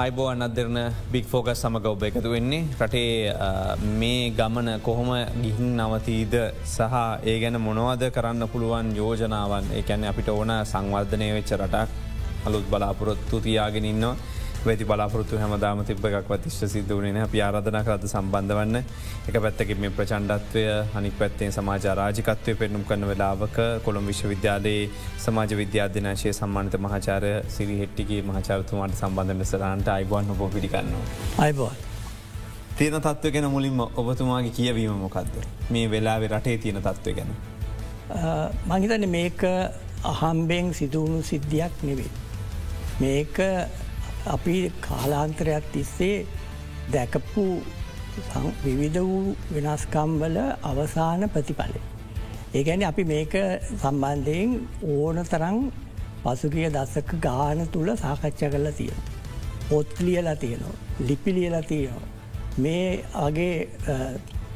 අයිබෝන් අදරන බික් ෆෝකස් සමඟ ඔබ එකතු වෙන්නේ. රටේ මේ ගමන කොහොම ගිහින් නවතීද සහ ඒ ගැන මොනවද කරන්න පුළුවන් යෝජනාවන්? ඒකැන අපිට ඕන සංවර්ධනය වෙච්ච රටක් අලුත් බලාපොරොත්තු තියාගෙන ඉන්නවා. වැති බලාපොරත්තු හැමදාම තිබ එකක් වතිශ්ට සිද්ධ වනේ අපි ආරධන කරද සම්බන්ධ වන්න එක පැත්තක මේ ප්‍රචන්්ඩත්වය හනික් පැත්තේ සමාජ රාජිකත්වය පෙන්නුම් කරන වෙලාවක කොළොම් විශ්වවිද්‍යාලයේ සමාජ විද්‍යාධනාශය සම්මානත මහාචාරය සිරි හෙට්ටිගේ මහචාරතුමාට සම්බන්ධන සරන්ට අයිබවන් හො පිළිගන්න. අයිබෝන්. තියෙන තත්ව ගැන මුලින්ම ඔබතුමාගේ කියවීම මොකක්ද මේ වෙලාවෙ රටේ තියෙන තත්ත්වය ගැන. මහිතන මේක අහම්බෙන් සිදුවුණු සිද්ධියක් නෙවේ. මේක අපි කාලාන්තරයක් තිස්සේ දැකපු විවිධ වූ වෙනස්කම්වල අවසාන ප්‍රතිඵලය. ඒගැන අපි මේක සම්බන්ධයෙන් ඕන තරං පසුගිය දසක ගාන තුළ සාකච්ඡ කරලා තියෙන. පොත්ලියලා තියෙනවා. ලිපිලියලා තියෙනවා. මේ අගේ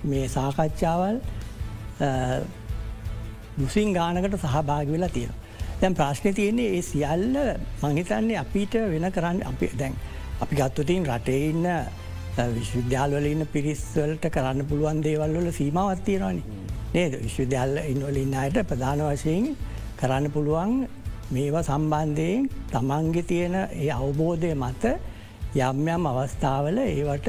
මේ සාකච්ඡාවල් මුසින් ගානකට සහභාග වෙලා තියෙනවා. දැන් ප්‍රශ්න තියන්නේ ඒ සියල්ල මහිතන්නේ අපිට වෙන කරන්න අපි දැන් අපි ගත්තුතින් රටේඉන්න විශ්වවිද්‍යාල්වල ඉන්න පිරිස්වලට කරන්න පුළුවන් දේවල්වල සීමවත්තියෙනවානි නේද විශ්වවිද්‍යාල්ල ඉන්වලින් අයට ප්‍රධාන වශයෙන් කරන්න පුළුවන් මේවා සම්බන්ධයෙන් තමන්ගෙ තියෙන ඒ අවබෝධය මත යම් යම් අවස්ථාවල ඒවට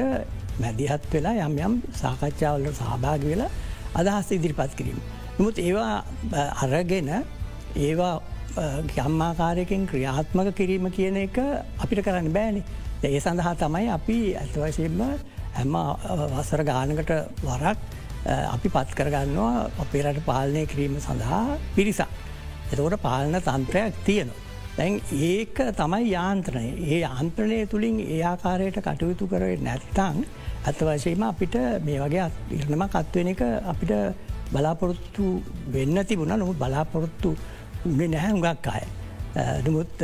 මැදිහත් වෙලා යම් යම් සාකච්ඡාවලට සහභාග වෙලා අදහස් ඉදිරිපත් කිරීම. නමුත් ඒවා අරගෙන ඒවා ගම්මාකාරයකින් ක්‍රියාත්මක කිරීම කියන එක අපිට කරන්න බෑනි. ඒ සඳහා තමයි අපි ඇතවශයෙන්ම හැම වසර ගානකට වරක් අපි පත් කරගන්නවා අපේ රට පාලනය කිරීම සඳහා පිරිසක්. එතකොට පාලන තන්ත්‍රයක් තියෙනවා. දැන් ඒක තමයි යාන්ත්‍රණය ඒ අන්ත්‍රණය තුළින් ඒ ආකාරයට කටයුතු කරේ නැත්තං ඇත වශයෙන්ම අපිට මේ වගේ ඉරණමක් අත්වෙන එක අපිට බලාපොරොත්තු වෙන්න තිබුණ නොහු බලාපොරොත්තු උනේ නැහැ හුඟක් අය. නමුත්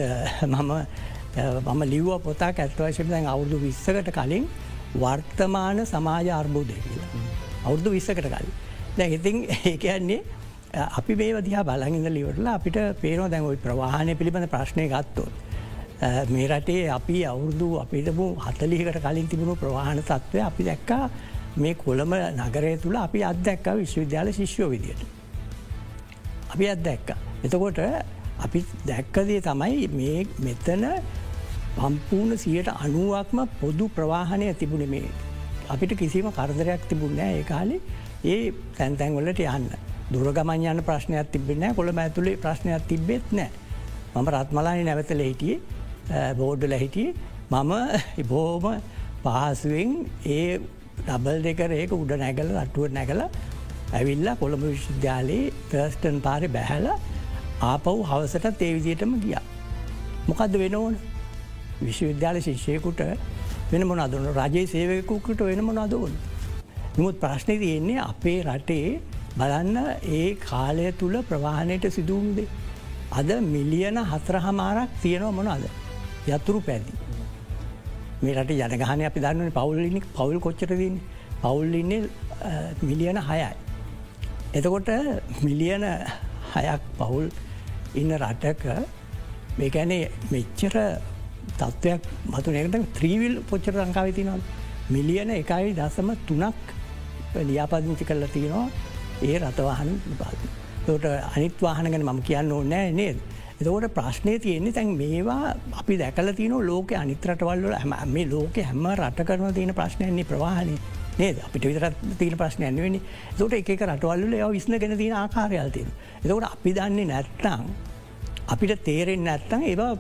මම මම ලිව්ව පොතා ඇත්වශයෙන් දැන් අවුරදු විස්සකට කලින් වර්තමාන සමාජ අර්බෝධය කියලා. අවුරදු විස්සකට කලින්. දැ ඉතින් ඒකයන්නේ අපි මේ වදිහා බලගින්න ලිවරලා අපිට පේනෝ දැන් ඔයි ප්‍රවාහණය පිළිබඳ ප්‍රශ්නය ගත්තොත්. මේ රටේ අපි අවුරුදු අපිටම හතලිකට කලින් තිබුණු ප්‍රවාහණ තත්ත්වය අපි දැක්කා මේ කොළම නගරය තුළ අපි අත්දැක්ක විශ්වවිද්‍යාල ශිෂ්‍යෝ විදියට. අපි අත්දැක්කා. එතකොට අපි දැක්කදේ තමයි මේ මෙතන පම්පූර්ණ සියට අනුවක්ම පොදු ප්‍රවාහණය තිබුණ මේ. අපිට කිසිම කරදරයක් තිබුණෑ ඒ කාලි. ඒ තැන්තැන්වලට යන්න. දුරගමන් යන්න ප්‍රශ්නයක් තිබෙනෑ කොළ ඇතුළේ ප්‍රශ්නයක් තිබෙත් නෑ. මම රත්මලානි නැවතල හිටියේ බෝඩ්ඩල හිටියේ. මම බෝම පහසුවෙන් ඒ ඩබල් දෙකර ඒක උඩ නැගල අටුව නැගල ඇවිල්ලා කොළඹ විශ්වවිද්‍යාලයේ තර්ස්ටන් පාරි බැහැලා ආපව් හවසටත් ඒ විදියටම ගිය. මොකක්ද වෙන ඕන විශ්වවිද්‍යාල ශිෂ්‍යයකුට වෙන මොන අදුන රජයේ සේවයකුකට වෙන මොන අදෝන්. නමුත් ප්‍රශ්නය තියෙන්නේ අපේ රටේ බලන්න ඒ කාලය තුළ ප්‍රවාහණයට සිදුවම්දේ. අද මිලියන හතර හමාරක් තියෙනවා මොන අද යතුරු පැදි. මේ රට ජනගහන අපි දන්නන පවුල්ලිනික් පවුල් කොච්චරදන්න පවුල්ලින්නේ මිලියන හයයි. එතකොට මිලියන හයක් පවුල් ඉන්න රටක මේකැනේ මෙච්චර තත්ත්වයක් මතුනකට ත්‍රීවිල් පොච්චර ලංකාව තිනවා මිලියන එකයි දසම තුනක් ලියාපදිංචි කරලා තියෙනවා ඒ රතවාහන පාද. තොට අනිත් වාහනගෙන මම කියන්න ඕනෑ නේද. එතකොට ප්‍රශ්නය තියෙන්නේ තැන් මේවා අපි දැකල තියන ලෝක අනිතරටවල්ල හැම මේ ලෝක හැම රට කරන තියෙන ප්‍රශ්නයන්නේ ප්‍රවාහනය නේද අපිට විතර තිීන ප්‍රශ්න ඇන්වෙනි තොට එක රටවල්ල ඒව විස්න ගෙන තියෙන ආකාරයල්තින. එතකොට අපි දන්නේ නැත්තං අපිට තේරෙන් නැත්තං ඒවා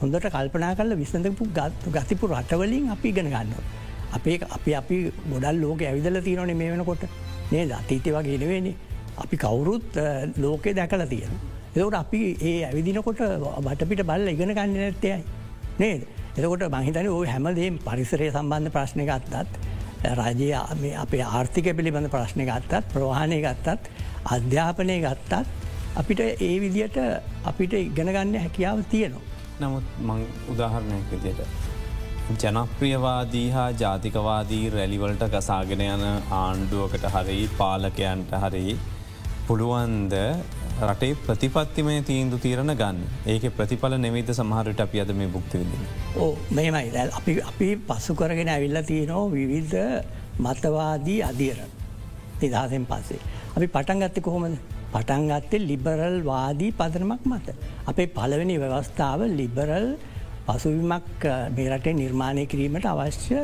හොඳට කල්පනා කල විසඳපු ගත්තු ගතිපු රටවලින් අපි ඉගෙන ගන්නවා. අපේ අපි අපි ගොඩල් ලෝක ඇවිදල තියනනේ මේ වෙනකොට නේද අතීතය වගේ නෙවෙනි අපි කවුරුත් ලෝකෙ දැකල තියෙන. එතකට අපි ඒ ඇවිදිනකොට බටපිට බල්ල ඉගෙන ගන්න නැත්තයයි නේද. එතකොට මහිතන ඕ හැමදේ පරිසරය සම්බන්ධ ප්‍රශ්නය ගත්තත් රජය අපේ ආර්ථික පිළිබඳ ප්‍රශ්නය ගත්තත් ප්‍රවාහණය ගත්තත් අධ්‍යාපනය ගත්තත් අපිට ඒ විදියට අපිට ඉගෙනගන්න හැකියාව තියෙනවා. නමුත් මං උදාහරණයක් විදියට. ජනප්‍රියවාදී හා ජාතිකවාදී රැලිවලට ගසාගෙන යන ආණ්ඩුවකට හරි පාලකයන්ට හරි පුළුවන්ද රටේ ප්‍රතිපත්තිමය තීන්දු තීරණ ගන්න ඒක ප්‍රතිඵල නෙවිත සමහරට අපි අද මේ බුක්තිවිදින. ඕ මෙමයි දැ අපි අපි පස්සු කරගෙන ඇවිල්ල තියනෝ විවිධ මතවාදී අධියර නිදහසෙන් පස්සේ. අපි පටන් ගත්ත කොහොමද පටන් ගත්තේ ලිබරල් වාදී පදනමක් මත. අපේ පලවෙනි ව්‍යවස්ථාව ලිබරල් පසුවිමක් මේරටේ නිර්මාණය කිරීමට අවශ්‍ය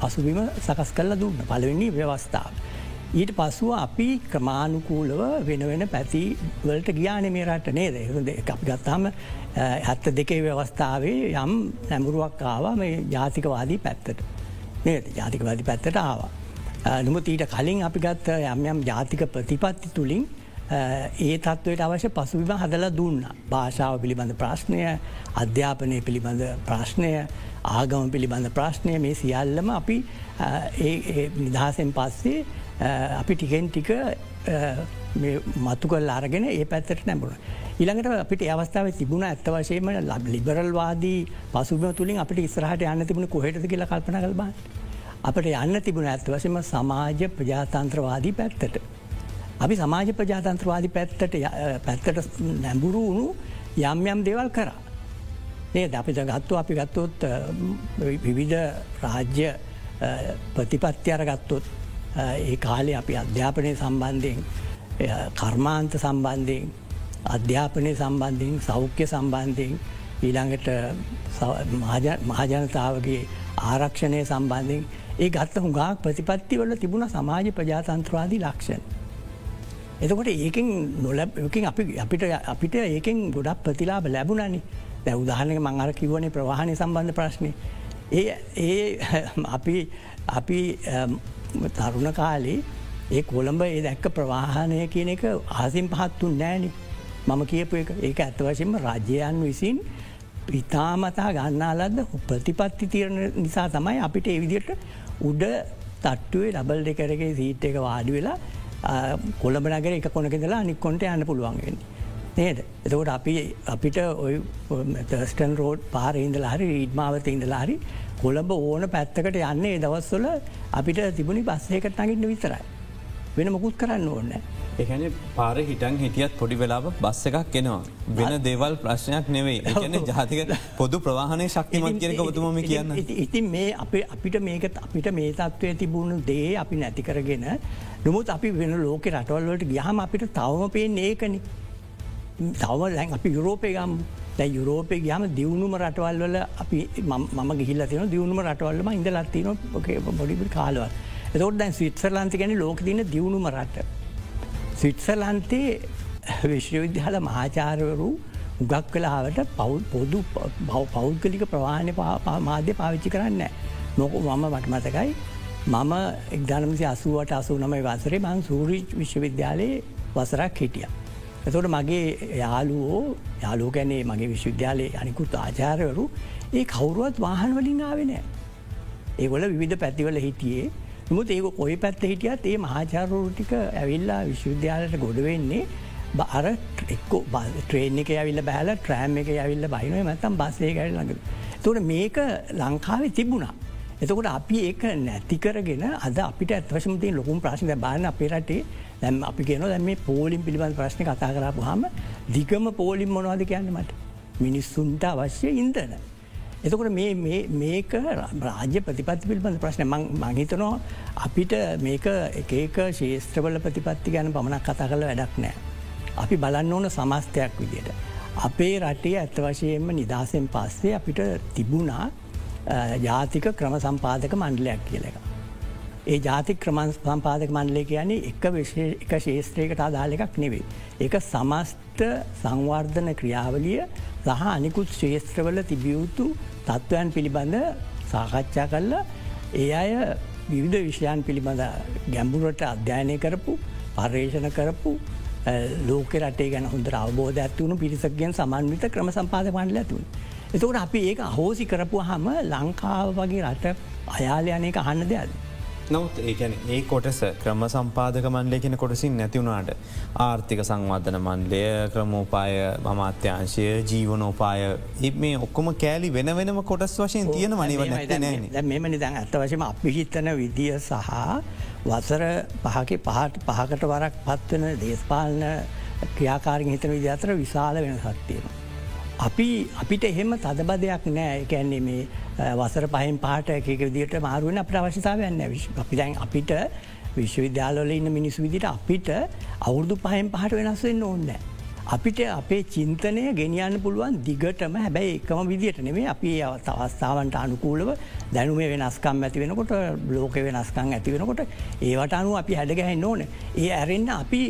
පසුබිම සකස් කල්ල දුන්න පලවෙනි ව්‍යවස්ථාව. ඊට පසුව අපි ක්‍රමාණුකූලව වෙන වෙන පැතිවලට ගියාන මේ රට නේද හොඳ අපි ගත්තාම ඇත්ත දෙකේ ව්‍යවස්ථාවේ යම් නැමුරුවක් ආවා මේ ජාතිකවාදී පැත්තට නේද ජාතිකවාදී පැත්තට ආවා. නමුත් ඊට කලින් අපි ගත්ත යම් යම් ජාතික ප්‍රතිපත්ති තුළින් ඒ තත්ත්වයට අවශ්‍ය පසුවිම හදල දුන්න. භාෂාව පිළිබඳ ප්‍රශ්නය අධ්‍යාපනය පිළිබඳ ප්‍රශ්නය ආගම පිළිබඳ ප්‍රශ්නය මේ සියල්ලම අපි නිදහසෙන් පස්සේ අපි ටිකෙන් ටික මතු කල් අරගෙන ඒ පැත්තට නැබුණ. ඉළඟට අපිට අවස්ථාව තිබුණ ඇත්ත වශයම ලබ ලිබරල්වාදී පසුම තුළින් අපට ඉස්රහට යන්න තිබුණ කොහෙට කියල කල්පන කල්බා. අපට යන්න තිබුණ ඇත්ත වශම සමාජ ප්‍රජාතන්ත්‍රවාදී පැත්තට. අපි සමාජ ප්‍රජාතන්ත්‍රවාදී පැත්තට පැත්තට නැඹුරු වුණු යම් යම් දේවල් කරා. ඒ අපිට ගත්තු අපි ගත්තොත් විවිධ රාජ්‍ය ප්‍රතිපත්ති අර ගත්තොත් ඒ කාලේ අපි අධ්‍යාපනය සම්බන්ධයෙන් කර්මාන්ත සම්බන්ධයෙන් අධ්‍යාපනය සම්බන්ධයෙන් සෞඛ්‍ය සම්බන්ධයෙන් ඊළඟට මහජනතාවගේ ආරක්ෂණය සම්බන්ධයෙන් ඒ ගත්ත හුඟක් ප්‍රතිපත්තිවල තිබුණ සමාජ ප්‍රජාතන්ත්‍රවාදී ලක්ෂණ. එතකොට ඒකින් නොලැබකින් අපි අපිට අපිට ඒකෙන් ගොඩක් ප්‍රතිලාබ ලැබුණනි දැ උදාහනක මංහර කිවනේ ප්‍රවාහණය සම්බන්ධ ප්‍රශ්නය. ඒ ඒ අපි අපි තරුණ කාලේ ඒ කොළඹ ඒ දැක්ක ප්‍රවාහනය කියන එක ආසිම් පහත්තුන් නෑනි මම කියපු එක ඒක ඇත්ත වශයෙන්ම රජ්‍යයන් විසින් ඉතාමතා ගන්නාලද ප්‍රතිපත්ති තීරණ නිසා තමයි අපිට එවිදිට උඩ තට්ටුවේ ලබල් දෙකරගේ සීට් එක වාඩි වෙලා කොළඹ නගර එක කොනකෙදලා අනික්කොන්ට යන්න පුළුවන්ගෙන. නේද. එතකොට අපි අපිට ඔය තර්ස්ටන් රෝඩ් පාරඉදලා හරි රීඩ්මාවත ඉඳලා හරි කොළඹ ඕන පැත්තකට යන්නේ දවස්වල අපිට තිබුණි බස්සයකට නගින්න විතරයි. වෙන මොකුත් කරන්න ඕන්න. එකන පාර හිටන් හිටියත් පොඩි වෙලාව බස්ස එකක් එනවා. වෙන දේවල් ප්‍රශ්නයක් නෙවෙයි එකන ජාතික පොදු ප්‍රවාහණය ශක්තිමත් කියනක ඔතුමම කියන්න. ඉතින් මේ අපේ අපිට මේක අපිට මේ තත්ත්වය තිබුණු දේ අපි නැති කරගෙන නොමුත් අපි වෙන ලෝක රටවල්ලට ගහම අපිට තවම පේෙන් ඒකන. තව දැන් අපි යුරෝපය ගම් දැ යුරෝපය ගහම දියුණුම රටවල් වල අපි මම ගිහිල්ල තින දියුණුම රටවල්ලම ඉඳ ලත්තින බොඩිබි කාලව. එතොට දැන් ස්විත්සර්ලන්ති ගැන ලෝක තින දියුණුම රට. ස්විත්සර්ලන්තේ විශ්වවිද්‍යාල මහාචාරවරු උගක් කලාවට පවුල් පොදු පෞද්ගලික ප්‍රවාණය මාධ්‍ය පාවිච්චි කරන්න. නොක මම මට මතකයි මම එක්දානමසි අසුවට අසු නමයි වසරේ මං සූරී විශ්වවිද්‍යාලයේ වසරක් හිටිය. එතොට මගේ යාලුවෝ යාලෝ ගැනේ මගේ විශ්වවිද්‍යාලයේ අනිකුත් ආචාරවරු ඒ කවුරුවත් වාහන් වලින් ආවෙනෑ. ඒගොල විධ පැතිවල හිටියේ මුත් ඒක කොයි පැත්ත හිටියත් ඒ මහාචාරූටික ඇවිල්ලා විශ්වවිද්‍යාලයට ගොඩ වෙන්නේ බර එක්කෝ ට්‍රේන් එක ඇවිල්ල බැහල ට්‍රෑම් එක ඇවිල්ල බයිනොය මතම් බස්සේ ගැල් ළඟ. තොට මේක ලංකාවේ තිබුණා. එතකොට අපි ඒක නැතිකරගෙන අද අපිට ඇත්වශමතින් ලොකුම් ප්‍රශ්න බාන අපේ රටේ දැම් අපි කියන දැම මේ පෝලිම් පිළිබඳ ප්‍රශ්න කතා කරපු හම දිගම පෝලිම් මොනවාද කියන්න මට මිනිස්සුන්ට අවශ්‍ය ඉන්දන. එතකොට මේක රාජ්‍ය ප්‍රතිපත්ති පිළිබඳ ප්‍රශ්න මංහිතනවා අපිට මේක එකක ශේෂත්‍රවල ප්‍රතිපත්ති ගැන පමණක් කතා කළ වැඩක් නෑ. අපි බලන්න ඕන සමස්තයක් විදියට. අපේ රටේ ඇත්ත වශයෙන්ම නිදහසෙන් පස්සේ අපිට තිබුණා ජාතික ක්‍රම සම්පාදක මණ්ඩලයක් කියල එක. ඒ ජාති ක්‍රමන් සම්පාදක මණ්ඩලය කියන්නේ එක එක ශේත්‍රයකට අදාල එකක් නෙවේ. ඒක සමස්ත සංවර්ධන ක්‍රියාවලිය සහ අනිකුත් ශේත්‍රවල තිබියයුතු තත්ත්වයන් පිළිබඳ සාකච්ඡා කල්ලා ඒ අය විවිධ විෂයන් පිළිබඳ ගැම්බුරට අධ්‍යයනය කරපු පර්යේෂණ කරපු ලෝක රටේ ගැන හොඳ අවබෝධ ඇත්වුණු පිරිසක්ගෙන් සමන්විත ක්‍රම සම්පාද මණ්ඩල ඇතුන්. එතකට අපි ඒක අහෝසි කරපු හම ලංකාව වගේ රට අයාලයනක අහන්න දෙයක්. නවත් ඒකැන ඒ කොටස ක්‍රම සම්පාදක මන්ලය කෙන කොටසින් නැතිවුණට ආර්ථික සංවර්ධන මන්ලය ක්‍රමෝපාය මමාත්‍යංශය ජීවනෝපාය මේ ඔක්කොම කෑලි වෙන වෙනම කොටස් වශයෙන් තියෙන මනිව නැ මෙමනි දැන් ඇත්ත වශම අපි හිතන විදිිය සහ වසර පහක පහට පහකට වරක් පත්වන දේශපාලන ක්‍රියාකාරෙන් හිතන විදි අතර විශාල වෙන සත්තියෙන. අපි අපිට එහෙම තදබදයක් නෑ එකන්නේ මේ වසර පහන් පාට එක විදිට මාරුවෙන අප අවශ්‍යතාවයන්න අපි දැන් අපිට විශ්වවිද්‍යාලවල ඉන්න මිනිස් විදිට අපිට අවුරදු පහන් පහට වෙනස්වෙන්න ඕන්නෑ. අපිට අපේ චින්තනය ගෙනියන්න පුළුවන් දිගටම හැබැයි එකම විදිට නෙමේ අපි අවස්ථාවන්ට අනුකූලව දැනුම වෙනස්කම් ඇති වෙනකොට ලෝක වෙනස්කං ඇති වෙනකොට ඒවට අනු අපි හැඩගැහෙන් ඕන. ඒ ඇරෙන්න්න අපි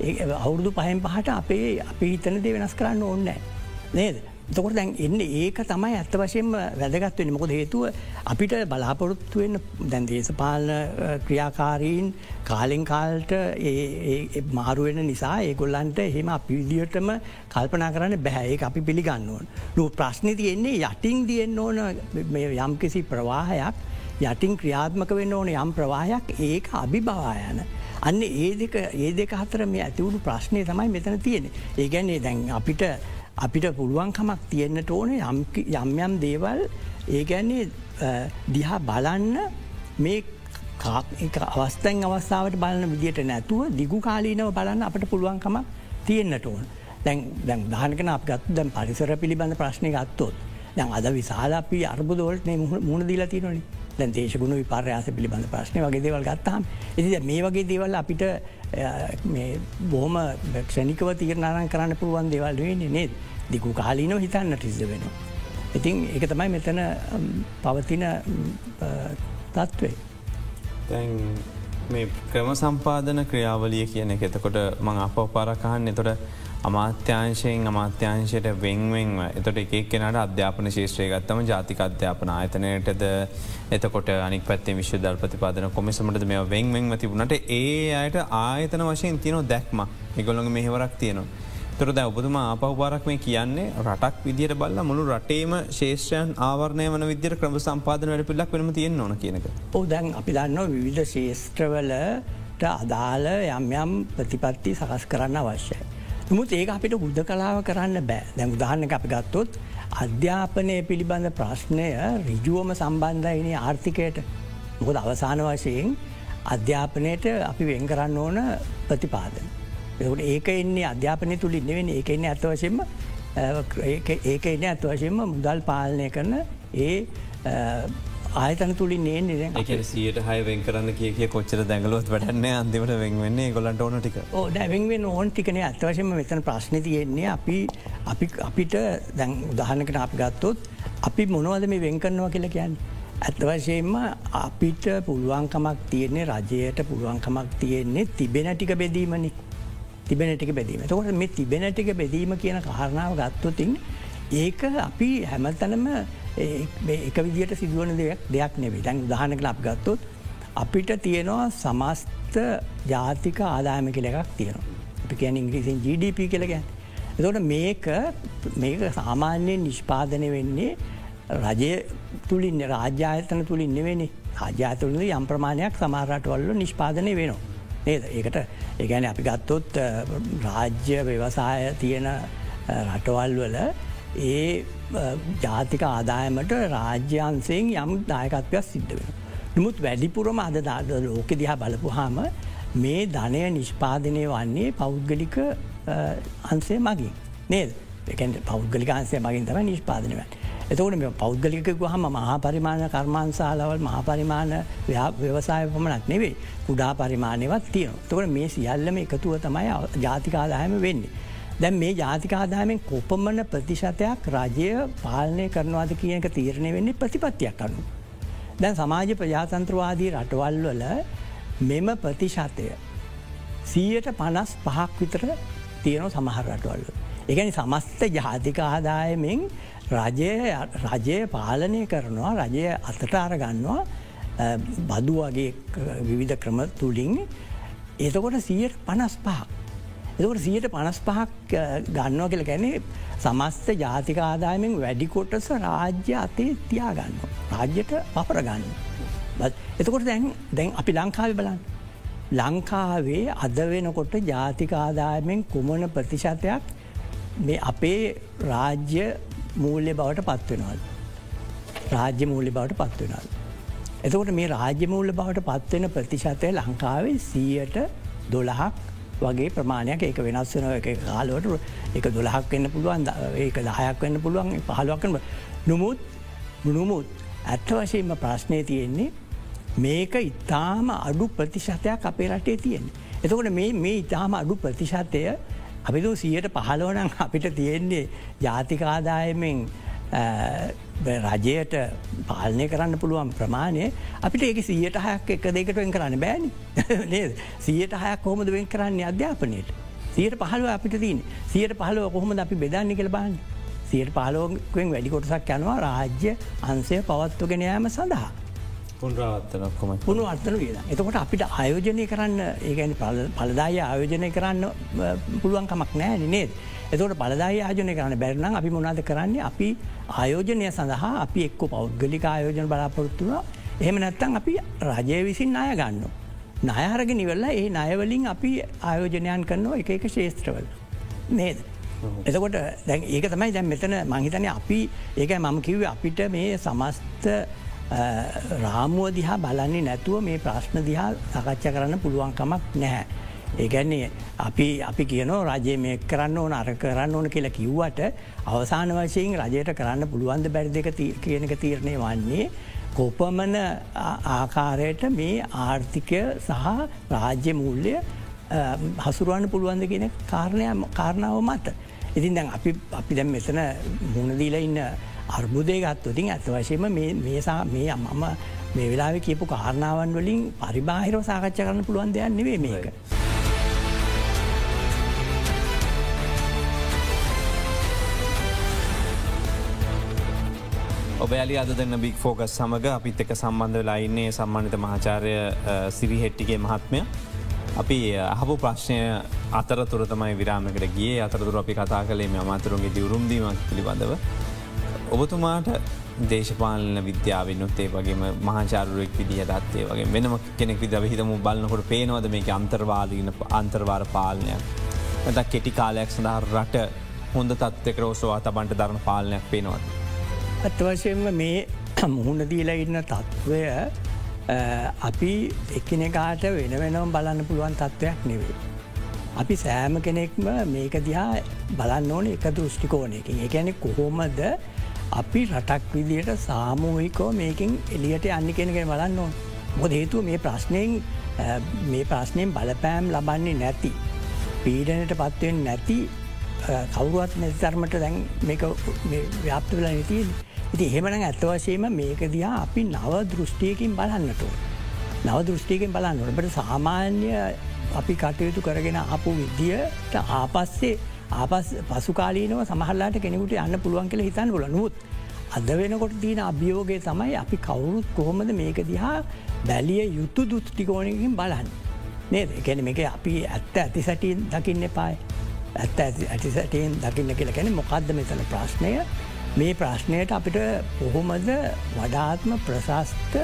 අවුරුදු පහෙන් පහට අපේ අපි හිතනදේ වෙනස් කරන්න ඕන්නෑ. නේද. තකොට දැන් එන්න ඒක තමයි ඇත්ත වශයෙන්ම වැදගත්වෙන මොකද හේතුව අපිට බලාපොරොත්තුවෙන් දැන් දේශපාලන ක්‍රියාකාරීන් කාලෙන් කාල්ට මාරුවෙන නිසා ඒගොල්ලන්ට එහෙම අපිවිදිටම කල්පනා කරන්න බැහැ අපි පිළිගන්නුවන්. ලු ප්‍රශ්නි තියෙන්නේ යටින් දියෙන් ඕන යම්කිසි ප්‍රවාහයක් යටින් ක්‍රියාත්මක වෙන්න ඕන යම් ප්‍රවාහයක් ඒක අභිභවායන. අන්න ඒ දෙක ඒ දෙක හතර මේ ඇතිවුණු ප්‍රශ්නය තමයි මෙතන තියෙන. ඒගැන්නේ දැන් අපිට අපිට පුළුවන්කමක් තියෙන්න්නට ඕන යම් යම් දේවල් ඒගැන්නේ දිහා බලන්න මේ අවස්තැන් අවස්ථාවට බලන්න විදිට නැතුව දිගු කාලීනව බලන්න අපට පුළුවන්කමක් තියෙන්න්නට ඕන. දැන් දැන් දානකන අප ගත්තු දැන් පරිසර පිළිබඳ ප්‍රශ්නය ගත්තොත් දැන් අද විසාල අපි අර්බුදවලට මුණ දීලා තියනොනි දැන් දේශගුණ විපර්යාස පිළිබඳ ප්‍රශ්නය වගේ දේවල් ගත්තාම එති මේ වගේ දේවල් අපිට බොහොම ක්ෂණිකව තීරණරන් කරන්න පුළුවන් දේවල් වෙන්නේ නේද දිකු කාලීනව හිතන්න ටිස්ද වෙන. ඉතින් ඒක තමයි මෙතන පවතින තත්ත්වේ. තැන් මේ ක්‍රම සම්පාදන ක්‍රියාවලිය කියන එක එතකොට මං අප පරකහන්න එතොට අමාත්‍යංශයෙන් අමාත්‍යංශයට වෙන්වෙන්ව එතොට එකක් කෙනට අධ්‍යාපන ශේෂත්‍රය ගත්තම ජාතික අධ්‍යාපන ආයතනයටද එතකොට අනික් පැත්තේ විශ්ව දල් ප්‍රතිපාදන කොමිසමට මේ වෙන්වෙන්ව තිබුණට ඒ අයට ආයතන වශයෙන් තියන දැක්ම එකගොළඟ මෙහෙවරක් තියෙනවා. තුරද ඔබතුම ආපවපාරක් මේ කියන්නේ රටක් විදිට බල්ල මුළු රටේම ශේෂ්‍රයන් ආවරණය වන විද්‍යට ක්‍රම සම්පාදන වැඩ පිල්ලක් වෙනම තියෙන් ඕන කියනක. ඕ දැන් අපි දන්න විවිධ ශේෂත්‍රවලට අදාළ යම් යම් ප්‍රතිපත්ති සකස් කරන්න අවශ්‍යයි. නමුත් ඒක අපිට බුද්ධ කලාව කරන්න බෑ. දැන් උදාහරණ අපි ගත්තොත් අධ්‍යාපනය පිළිබඳ ප්‍රශ්නය රිජුවම සම්බන්ධයින ආර්ථිකයට. මොකද අවසාන වශයෙන් අධ්‍යාපනයට අපි වෙන් කරන්න ඕන ප්‍රතිපාදන. ඒක එන්නේ අධ්‍යාපනය තුළින් නෙවෙන ඒක එන්නේ ඇත්ත වශයෙන්ම ඒක එන්න ඇත්ත වශයෙන්ම මුදල් පාලනය කරන ඒ ආයතන තුළින් ඒ එක සියට හය වෙන් කරන්න කිය කොච්චර දැඟලොත් වැඩන්න අන්තිමට වෙන්වෙන්නේ ගොලන්ට ඕන ටික. දැවෙන්ෙන් ඕන් ටිකන අත්වශයම මෙතන ප්‍රශ්න තියෙන්නේ අපි අපි අපිට දැන් උදහනකට අපි ගත්තොත් අපි මොනවද මේ වෙන් කරනවා කියලා කියන්න. ඇත්වශයෙන්ම අපිට පුළුවන්කමක් තියෙන්නේ රජයට පුළුවන්කමක් තියෙන්නේ තිබෙන ටික බෙදීමනි. තිබෙන ටික බෙදීම. තකොට මේ තිබෙන ටික බෙදීම කියන කාරණාව ගත්තොතින් ඒක අපි හැමතනම එක විදිට සිදුවන දෙයක් දෙයක් නෙවේ දැන් දහනක ලබ් ගත්තොත් අපිට තියෙනවා සමස්ත ජාතික ආදායම කෙල එකක් තියෙනවා. අපි කියන ඉංග්‍රීසින් GDP කෙළගැන්. එතොට මේක මේක සාමාන්‍යයෙන් නිෂ්පාදනය වෙන්නේ රජය තුළින් රාජ්‍යායතන තුළින් නෙවෙනි රාජ්‍යාතුළද යම් ප්‍රමාණයක් සමාරට වල්ල නිෂ්පාදනය වෙනවා. නේද ඒකට ඒගැන අපි ගත්තොත් රාජ්‍ය ව්‍යවසාය තියෙන රටවල් වල ඒ ජාතික ආදායමට රාජ්‍යන්සයෙන් යම් දායකත්වයක් සිද්ධ වෙන. නමුත් වැඩිපුරම අද දාද ලෝක දිහා බලපුහාම මේ ධනය නිෂ්පාදනය වන්නේ පෞද්ගලික අන්සේ මගින් නේද එකැට පෞද්ගලික අන්සේ මගින් තම නිෂ්පාදනව. එතකට මේ පෞද්ගලිකකු හම මහා පරිමාණ කර්මාන්සාලවල් මහා පරිමාණ ව්‍යවසාය පමණක් නෙවේ කුඩා පරිමාණයවත් තියන. තකට මේ සියල්ලම එකතුව තමයි ජාතිකාදායම වෙන්නේ. දැන් මේ ජාතිකාදාමෙන් කොපමන ප්‍රතිශතයක් රජය පාලනය කරනවාද කියන එක තීරණය වෙන්නේ ප්‍රතිපත්තියක් කනු. දැන් සමාජ ප්‍රජාතන්ත්‍රවාදී රටවල් වල මෙම ප්‍රතිශතය සීයට පනස් පහක් විතර තියෙනව සමහර රටවල්ල. එකනි සමස්ත ජාතික ආදායමෙන් රජය පාලනය කරනවා රජය අතට අරගන්නවා බදු වගේ විවිධ ක්‍රම තුළින් එතකොට සීයට පනස් පහක්. එතකට සියට පනස් පහක් ගන්නවා කියල ගැනේ සමස්ත ජාතික ආදායමෙන් වැඩිකොටස රාජ්‍ය අතේ තියාගන්න. රාජ්‍යයට පපරගන්න. එතකොට දැන් දැන් අපි ලංකාව බලන්න. ලංකාවේ අද වෙනකොට ජාතික ආදායමෙන් කුමන ප්‍රතිශතයක් මේ අපේ රාජ්‍ය මූල්‍ය බවට පත්වෙනවල්. රාජ්‍ය මූල්‍ය බවට පත්වෙනල්. එතකොට මේ රාජ්‍යමූල්ල බවට පත්වෙන ප්‍රතිශතය ලංකාවේ සීයට දොළහක් වගේ ප්‍රමාණයක් ඒක වෙනස් වෙන එක කාලුවට එක දොළහක් වෙන්න පුළුවන් ඒක දහයක් වෙන්න පුළුවන් පහලුවක්කන නොමුත් නොමුත් ඇත්ත වශයෙන්ම ප්‍රශ්නය තියෙන්නේ මේක ඉතාම අඩු ප්‍රතිශතයක් අපේ රටේ තියෙන. එතකොට මේ ඉතාම අඩු ප්‍රතිශතය අපිතු සියට පහලෝනං අපිට තියෙන්නේ ජාතිකාදායමෙන් රජයට පාලනය කරන්න පුළුවන් ප්‍රමාණය අපිට ඒක සියට හයක් එක දෙකට වෙන් කරන්න බෑනි. නේද? සියට හයක් කොහොමද වෙන් කරන්නේ අධ්‍යාපනයට? සියට පහලුව අපිට තියන සියට පහලුව කොහොමද අපි බෙදන්න කළ බාන්න සියට පහලෝකෙන් වැඩි කොටසක් යනවා රාජ්‍ය අන්සය පවත්වගෙන යාම සඳහා. පුන්රාවත්තනක්කොම පුුණු අර්ථන විය එතකොට අපිට ආයෝජනය කරන්න ඒගැනි පලදාය ආයෝජනය කරන්න පුළුවන්කමක් නෑ නේද එතකට බලදායි ආයෝජනය කරන්න බැරනම් අපි මොනාද කරන්නේ අපි ආයෝජනය සඳහා අපි එක්කො පෞද්ගලික ආයෝජන බලාපොරොත්තුව එහෙම නැත්තන් අපි රජය විසින් අය ගන්න. නයහරග නිවල්ල ඒ නයවලින් අපි ආයෝජනයන් කරනවා එක එක ශේත්‍රවල. නේද. එතකොට දැන් ඒක තමයි දැන් මෙතන මහිතනය අපි ඒක මම කිව්ව අපිට මේ සමස්ත රාමුව දිහා බලන්නේ නැතුව මේ ප්‍රශ්න දිහා සකච්ඡ කරන්න පුළුවන්කමක් නැහැ. ඒගැන්නේ අපි අපි කියනෝ රජය මේ කරන්න ඕන අර කරන්න ඕන කියලා කිව්වට අවසාන වශයෙන් රජයට කරන්න පුළුවන්ද බැරි දෙක කියනක තීරණය වන්නේ කොපමන ආකාරයට මේ ආර්ථිකය සහ රාජ්‍ය මූල්‍ය හසුරුවන්න පුළුවන්ද කියන කාරණය කාරණාව මත. ඉතින් දැන් අපි අපි දැම් මෙතන මුණදීල ඉන්න අර්බුදය ගත්තුතින් ඇත වශයම මේසා මේ අම්මම මේ වෙලා කියපු කාරණාවන් වලින් පරිබාහිරව සාකච්ඡ කරන්න පුළුවන් දෙයක් නෙවේ මේක. ඔබයාලි අද දෙන්න බික් ෆෝකස් සමඟ අපිත් එක සම්බන්ධ වෙලායින්නේ සම්මානිත මහාචාරය සිරිහෙට්ටිගේ මහත්මය. අපි අහපු ප්‍රශ්නය අතරතුර තමයි විරාමකට ගිය අතරතුර අපි කතා කළේ මේ අමාතරුන්ගේ දිවරුම්දීමක් පිළිබඳව. ඔබතුමාට දේශපාලන විද්‍යාවනුත් ඒ වගේ මහාචාරුවෙක් විදිහ දත්තේ වගේ වෙනම කෙනෙක් විද හිතම බලන්නකොට පේනවද මේක අන්තර්වාදීන අන්තර්වාර පාලනයක්. ඇත කෙටි කාලයක් සඳහා රට හොඳ තත්වක රෝසවා තබන්ට දරන පාලනයක් පේනවද. අත්වශයෙන්ම මේ මුහුණ දීලා ඉන්න තත්ත්වය අපි එක්කනෙකාට වෙන වෙනම් බලන්න පුළුවන් තත්ත්වයක් නෙවේ. අපි සෑම කෙනෙක්ම මේක දිහා බලන්න ඕන එක දෘෂ්ටිකෝනයකින් එකැනෙ කොහොමද අපි රටක් විදියට සාමූහිකෝ මේකින් එලියට අන්න කෙනගෙන බලන්න ඕන. මොද හේතුව මේ ප්‍රශ්නයෙන් මේ ප්‍රශ්නයෙන් බලපෑම් ලබන්නේ නැති. පීඩනයට පත්වෙන් නැති කවුරුවත් නැතිතරමට දැන් ව්‍යාප්ත වෙලා නතිී ඉති එහෙමන ඇත්තවශයම මේක දිහා අපි නව දෘෂ්ටියකින් බලන්නට. නව දෘෂ්ටියකින් බලන්න ඔබට සාමාන්‍ය අපි කටයුතු කරගෙන අපපු විද්‍යට ආපස්සේ ආපස් පසුකාලීනව සමහල්ලාට කෙනෙකුට යන්න පුළුවන් කියල හිතන්න පුල නොත්. අද වෙනකොට තියන අභියෝගය තමයි අපි කවුරුත් කොහොමද මේක දිහා බැලිය යුතු දුෘෂ්ටිකෝනකින් බලන්න. නේද ගැන මේක අපි ඇත්ත ඇති සැටින් දකින්න එපායි. ඇත්ත ඇති සැටයෙන් දකින්න කියල ගැන මොකක්ද මෙතන ප්‍රශ්නය මේ ප්‍රශ්නයට අපිට කොහොමද වඩාත්ම ප්‍රශස්ත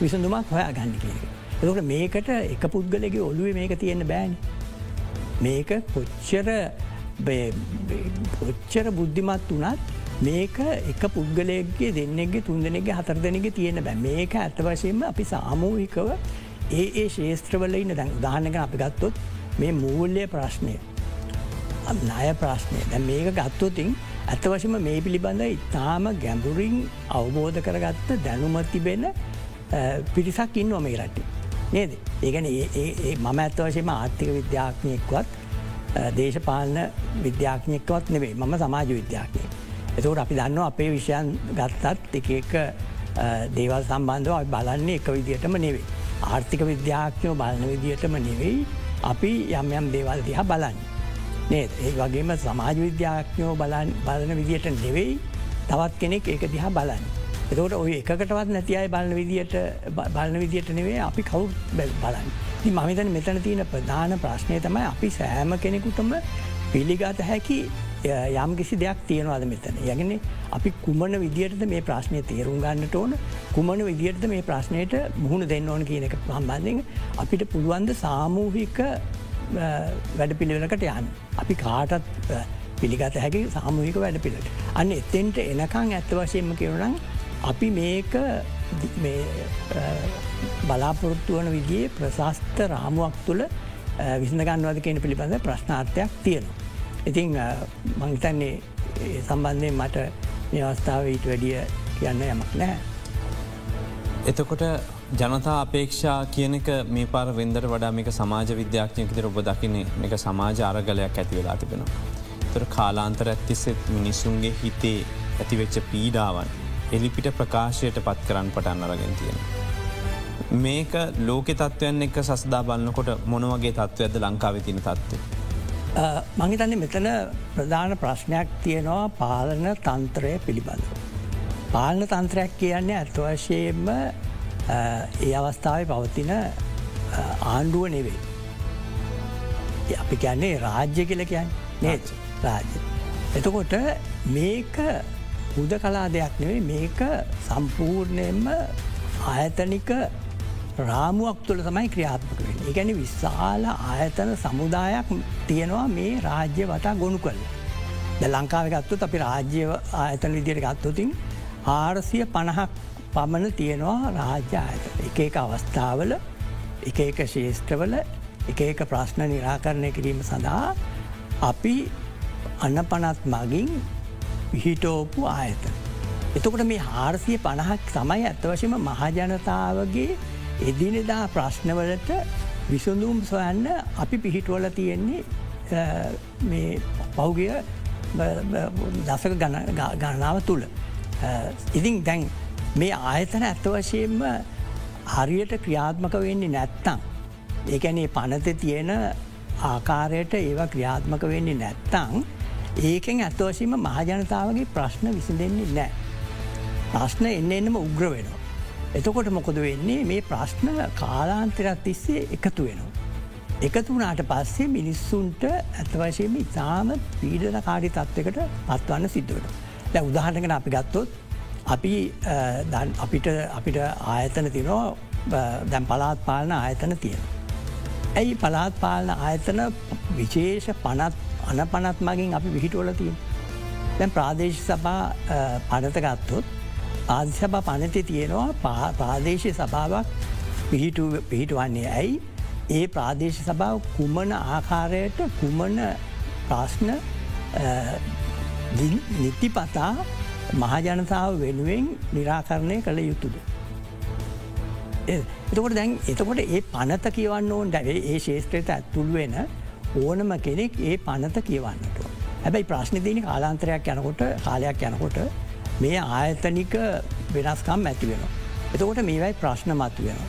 විසඳුමක් හොයා ගන්න කියක. එකට මේකට එක පුද්ගලගේ ඔලුවේ මේක තියෙන බෑන. මේක කොච්චර කොච්චර බුද්ධිමත් වනත් මේක එක පුද්ගලයගේ දෙන්නෙගේ තුන්දනෙගේ හතර දෙනෙගේ තියෙන බෑ මේක ඇත වශයෙන්ම අපි සාමූහිකව ඒ ඒ ශේත්‍රවල ඉන්න දැන් දානක අපි ගත්තොත් මේ මූල්ලය ප්‍රශ්නය. ණය ප්‍රශ්නය දැ මේක ගත්තොතින් ඇත වශම මේ පිළිබඳ ඉතාම ගැඹුරින් අවබෝධ කරගත්ත දැනුමත් තිබෙන පිරිසක් ඉන්න මේ රට්ටි. නේද ඒගැන මම ඇත්ත වශයම ආර්ථික විද්‍යාඥයෙක්වත් දේශපාලන විද්‍යාඥයෙක්වත් නෙවේ මම සමාජ විද්‍යාඥය. එතකට අපි දන්න අපේ විෂයන් ගත්තත් එක එක දේවල් සම්බන්ධව අපි බලන්නේ එක විදිහටම නෙවේ. ආර්ථික විද්‍යාඥයෝ බලන විදිහටම නෙවෙයි අපි යම් යම් දේවල් දිහා බලන්න. නේද ඒ වගේම සමාජ විද්‍යාඥයෝ බලන් බලන විදියට නෙවෙයි තවත් කෙනෙක් ඒක දිහා බලන්න. එතකට ඔය එකකටවත් නැති අයි බලන විදිට බලන විදියට නෙවේ අපි කවු බලන්න. ති මහිතන මෙතන තියෙන ප්‍රධාන ප්‍රශ්නය තමයි අපි සෑම කෙනෙකුටම පිළිගත හැකි යම් කිසි දෙයක් තියෙනවාද මෙතන. යගෙන අපි කුමන විදිහටද මේ ප්‍රශ්නය තේරුම් ගන්නට ඕන කුමන විදිහටද මේ ප්‍රශ්නයට මුහුණ දෙන්න ඕන කියන එක සම්බන්ධෙන් අපිට පුළුවන්ද සාමූහික වැඩ පිළිවෙලකට යන්න. අපි කාටත් පිළිගත හැකි සාමූහික වැඩ පිළට. අන්න එතෙන්ට එනකං ඇත්ත වශයෙන්ම කියවනම් අපි මේක බලාපොරොත්තු වන විදිේ ප්‍රශස්ත රාමුවක් තුළ විසඳගන්නවද කියන පිළිබඳ ප්‍රශ්නාර්ථයක් තියෙනවා. ඉතිං මංහිතන්නේ සම්බන්ධය මට මේ අවස්ථාව ඊට වැඩිය කියන්න යමක් නෑ. එතකොට ජනතා අපේක්ෂා කියනක මේ පාර වෙන්දර වඩා මේක සමාජ විද්‍යාඥයකතර ඔබ දකින්නේ මේක සමාජ අරගලයක් ඇතිවෙලා තිබෙනවා. තොර කාලාන්තර ඇත්තිස්සෙත් මිනිස්සුන්ගේ හිතේ ඇතිවෙච්ච පීඩාවන් එලිපිට ප්‍රකාශයට පත් කරන්න පටන් අරගෙන තියෙන. මේක ලෝක තත්වයන් එක සස්දා බලන්නකොට මොනවගේ තත්ත්වයද ලංකාව තින තත්ත්ව. මහිතන්නේ මෙතන ප්‍රධාන ප්‍රශ්නයක් තියෙනවා පාලන තන්ත්‍රය පිළිබඳ. පාලන තන්ත්‍රයක් කියන්නේ ඇත්වශයෙන්ම ඒ අවස්ථාව පවතින ආණ්ඩුව නෙවෙයි. අපි කියන්නේ රාජ්‍ය කියල කියන්න නේත් රාජ්‍ය. එතකොට මේක හුද කලා දෙයක් නෙවෙයි මේක සම්පූර්ණයෙන්ම ආයතනික රාමුවක් තුළ තමයි ක්‍රියාත්මක වෙන. එකැනි විශාල ආයතන සමුදායක් තියෙනවා මේ රාජ්‍ය වටා ගොුණු කළ. ද ලංකාව ගත්තුත් අපි රාජ්‍ය ආයතන විදියට ගත්තුතින් ආරසිය පණහක් පමණ තියෙනවා රාජ්‍ය ආයත. එක එක අවස්ථාවල එක එක ශේෂත්‍රවල එක එක ප්‍රශ්න නිරාකරණය කිරීම සඳහා අපි අන්න පනත් මගින් පිහිටෝපු ආයතන. එතකොට මේ හාරසිය පණහක් සමයි ඇත්තවශම මහජනතාවගේ එදිනෙදා ප්‍රශ්නවලට විසඳුම් සොයන්න අපි පිහිටුවල තියෙන්නේ පෞගිය දසක ගණනාව තුළ. ඉතින් දැන් මේ ආයතන ඇත්ත වශයෙන්ම හරියට ක්‍රියාත්මක වෙන්නේ නැත්තං. ඒකැනේ පනත තියෙන ආකාරයට ඒවා ක්‍රියාත්මක වෙන්නේ නැත්තං ඒකෙන් ඇත්වශීම මහජනතාවගේ ප්‍රශ්න විසිඳෙන්නේ නෑ. ප්‍රශ්න එන්න එන්නම උග්‍ර වෙනවා. එතකොට මොකොද වෙන්නේ මේ ප්‍රශ්න කාලාන්තරත් තිස්සේ එකතු වෙනවා. එකතු වනාට පස්සේ මිනිස්සුන්ට ඇතවශයම ඉතාම පීඩන කාරි තත්වකට පත්වන්න සිද්ධුවට. දැ උදාහටගෙන අපි ගත්තොත් අපි අපිට අපිට ආයතන තිනෝ දැම් පලාත් පාලන ආයතන තියෙන. ඇයි පලාත් පාලන ආයතන විශේෂ පනත් අන පනත් මගින් අපි විහිටුවල තියෙන්. දැන් ප්‍රාදේශ සභා පනත ගත්තොත් ආදිසභ පනති තියෙනවා ප්‍රාදේශය සභාවක් පිහිටුවන්නේ ඇයි ඒ ප්‍රාදේශ සභාව කුමන ආකාරයට කුමන ප්‍රශ්න නිතිපතා මහජනතාව වෙනුවෙන් නිරාකරණය කළ යුතුද. එතකොට දැන් එතකොට ඒ පනත කියවන්න ඕන් දැවේ ඒ ශේෂත්‍රයට ඇත්තුල් වෙන ඕනම කෙනෙක් ඒ පනත කියවන්නට. හැබැයි ප්‍රශ්නතියනි කාලාන්තරයක් යනකොට කාලයක් යනකොට මේ ආයතනික වෙනස්කම් ඇති වෙන. එතකොට මේවයි ප්‍රශ්න මතු වෙන.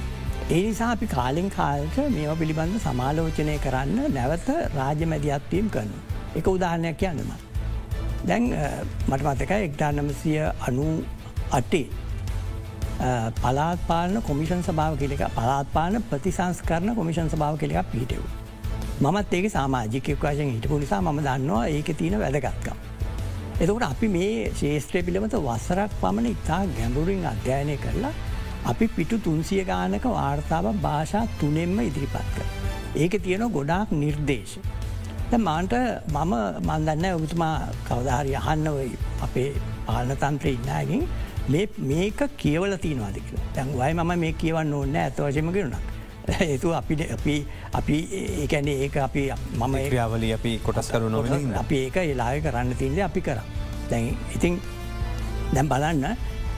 ඒ නිසා අපි කාලෙන් කාල්ට මේවා පිළිබඳ සමාලෝචනය කරන්න නැවත රාජ මැදිහත්වීම් කරන. එක උදාහරණයක් කියන්නම. දැන් මට මතක එක්ටා නමසය අනු අටේ පලාත් පාලන කොමිෂන් සභාව කෙලෙක පලාත්පාන ප්‍රතිසංස් කරන කොමිෂන් සභාව කෙලෙක් පිහිටව. මත් ඒක සාමාජිකයක් වශයෙන් හිටපු නිසා ම දන්නවා ඒක තියෙන වැදගත්කම්. එතකට අපි මේ ශේෂත්‍රය පිළිබඳ වසරක් පමණ ඉතා ගැඹුරින් අධ්‍යයනය කරලා අපි පිටු තුන්සිය ගානක වාර්තාව භාෂා තුනෙම්ම ඉදිරිපත් කර. ඒක තියෙන ගොඩාක් නිර්දේශ. මාන්ට මම මන්දන්න ඔබතුමා කවදාහරි අහන්නවයි අපේ පාලන තන්ත්‍රය ඉන්නගින් මේක කියවල තියනවාදක තැන් වයි මම මේ කියවන්න ඕන්න ඇතවශම කරුණක්. ඒතු අපිට අපි අපි ඒකැනේ ඒක අපි මම ක්‍රියාවල අපි කොටස් කරු නොව අපි ඒක එලාය කරන්න තින්ද අපි කර. දැන් ඉතින් දැම් බලන්න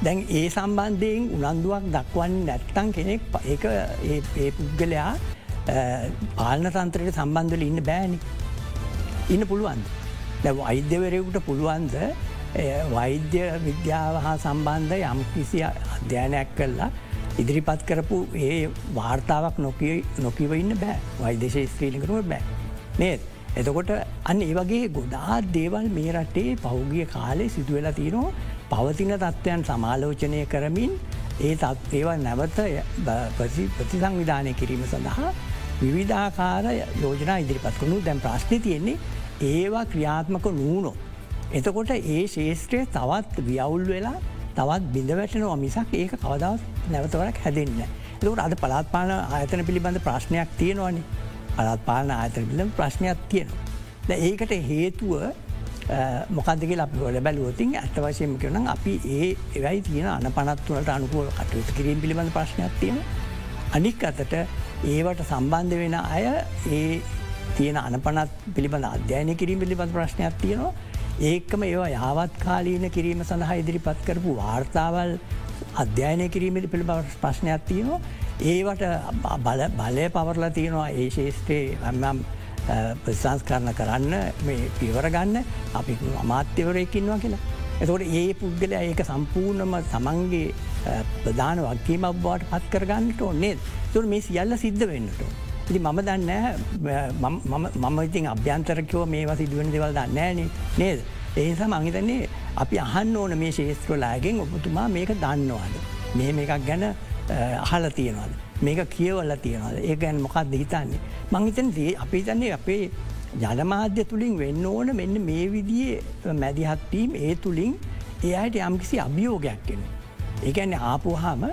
දැන් ඒ සම්බන්ධයෙන් උනන්දුවක් දක්වන්න නැත්තං කෙනෙක් ඒක ඒ පුද්ගලයා පාලන තන්ත්‍රයට සම්බන්ධල ඉන්න බෑනි ඉන්න පුළුවන්ද. දැ වෛද්‍යවරයකුට පුළුවන්ද වෛද්‍ය විද්‍යාව හා සම්බන්ධ යම් කිසි අධ්‍යයනයක් කල්ලා ඉදිරිපත් කරපු ඒ වාර්තාවක් නොකිය නොකිව ඉන්න බෑ වෛදේශ ස්ත්‍රීලිකරුව බෑ. නේත්. එතකොට අන්න ඒ වගේ ගොඩා දේවල් මේ රටේ පෞගිය කාලේ සිදුවෙලා තියනවා පවතින තත්ත්වයන් සමාලෝචනය කරමින් ඒ තත් ඒවා නැවත ප්‍රතිසංවිධානය කිරීම සඳහා විවිධාකාර යෝජනා ඉදිරිපත් කරුණු දැම් ප්‍රශ්නය තියෙන්නේ ඒවා ක්‍රියාත්මක නූනෝ. එතකොට ඒ ශේෂත්‍රය තවත් වියවුල් වෙලා තවත් බිඳවැටනවා මිසක් ඒක කවදවත් නැවතවරක් හැදෙන්න්න. එතකට අද පලාත්පාන ආයතන පිළිබඳ ප්‍රශ්නයක් තියෙනවානි අලත් පාලන ආයතන පිළිබඳ ප්‍රශ්නයක් තියෙනවා. ද ඒකට හේතුව මොකදක අපි හොල බැලුවතින් ඇත්ත වශයෙන් කරන අපි ඒ එවයි තියෙන අන පනත්වනට අනුකූල කටයුතු කිරීම පිළිබඳ ප්‍රශ්නයක් තියෙන. අනික් අතට ඒවට සම්බන්ධ වෙන අය ඒ තියෙන අනපනත් පිළිබඳ අධ්‍යයනය කිරීම පිළිබඳ ප්‍රශ්නයක් තියෙනවා. ඒකම ඒවා යාවත් කාලීන කිරීම සඳහා ඉදිරිපත් කරපු වාර්තාවල් අධ්‍යයනය කිරීමට පිළිබ ප්‍රශ්නයක් තියෙනවා. ඒවට බලය පවරලා තියෙනවා. ඒ ශේෂත්‍රයේ හම්නම් ප්‍රසංස් කරන කරන්න මේ පිවරගන්න අපි අමාත්‍යවරයකින්වා කියලා. එතකොට ඒ පුද්ගල ඒක සම්පූර්ණම තමන්ගේ ප්‍රධාන වක්කීම බවට පත් කරගන්නට ඕන්නේ තුර මේ සියල්ල සිද්ධ වෙන්නට. ඉති මම දන්න මම ඉතින් අභ්‍යන්තරකෝ මේවා සිදුවෙන දෙවල් දන්නෑන නේද. ඒනිසා මංහිතන්නේ අපි අහන්න ඕන මේ ශේස්ත්‍රලාගෙන් ඔබතුමා මේක දන්නවාද. මෙහෙම එකක් ගැන අහල තියෙනවාද. මේක කියවල්ල තියෙනවාද ඒ ගැන මොකක්ද හිතන්නේ. මංහිතන් දේ අපි තන්නේ අපේ ජනමාධ්‍ය තුළින් වෙන්න ඕන මෙන්න මේ විදියේ මැදිහත්වීම් ඒ තුළින් එයට යම්කිසි අභියෝගයක් කෙන. ඒඇන්න ආපුහාම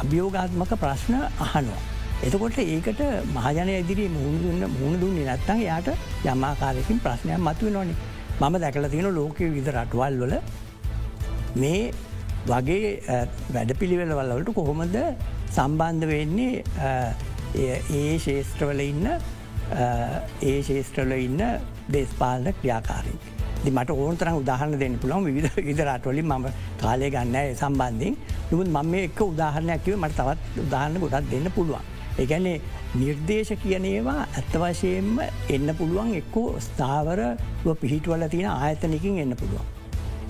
අභියෝගාත්මක ප්‍රශ්න අහනවා. එතකොට ඒකට මහජනය ඉදිරි මුහුණ මුහුණ දුන්නේ නැත්තන් යායට යමාකාරයකින් ප්‍රශ්නයක් මතුව නොනේ මම දැකල තියෙන ලෝකය විද රටවල් වල මේ වගේ වැඩ පිළිවෙලවල්ලවලට කොහොමද සම්බන්ධ වෙන්නේ ඒ ශේෂත්‍රවල ඉන්න ඒ ශේෂත්‍රල ඉන්න දේශපාලන ක්‍රියාකාරී. මට ඕනතරම් උදාහරන දෙන්න පුළොන් විධ විදරටවලින් ම කාලය ගන්න සම්බන්ධින් නුත් මම එක උදාහරණයක්කිව මට තවත් උදාහරණ ගොඩක් දෙන්න පුළුවන්. ඒගැන්නේ නිර්දේශ කියනේවා ඇත්ත වශයෙන්ම එන්න පුළුවන් එක්කෝ ස්ථාවර පිහිටවල තියෙන ආයතනකින් එන්න පුළුවන්.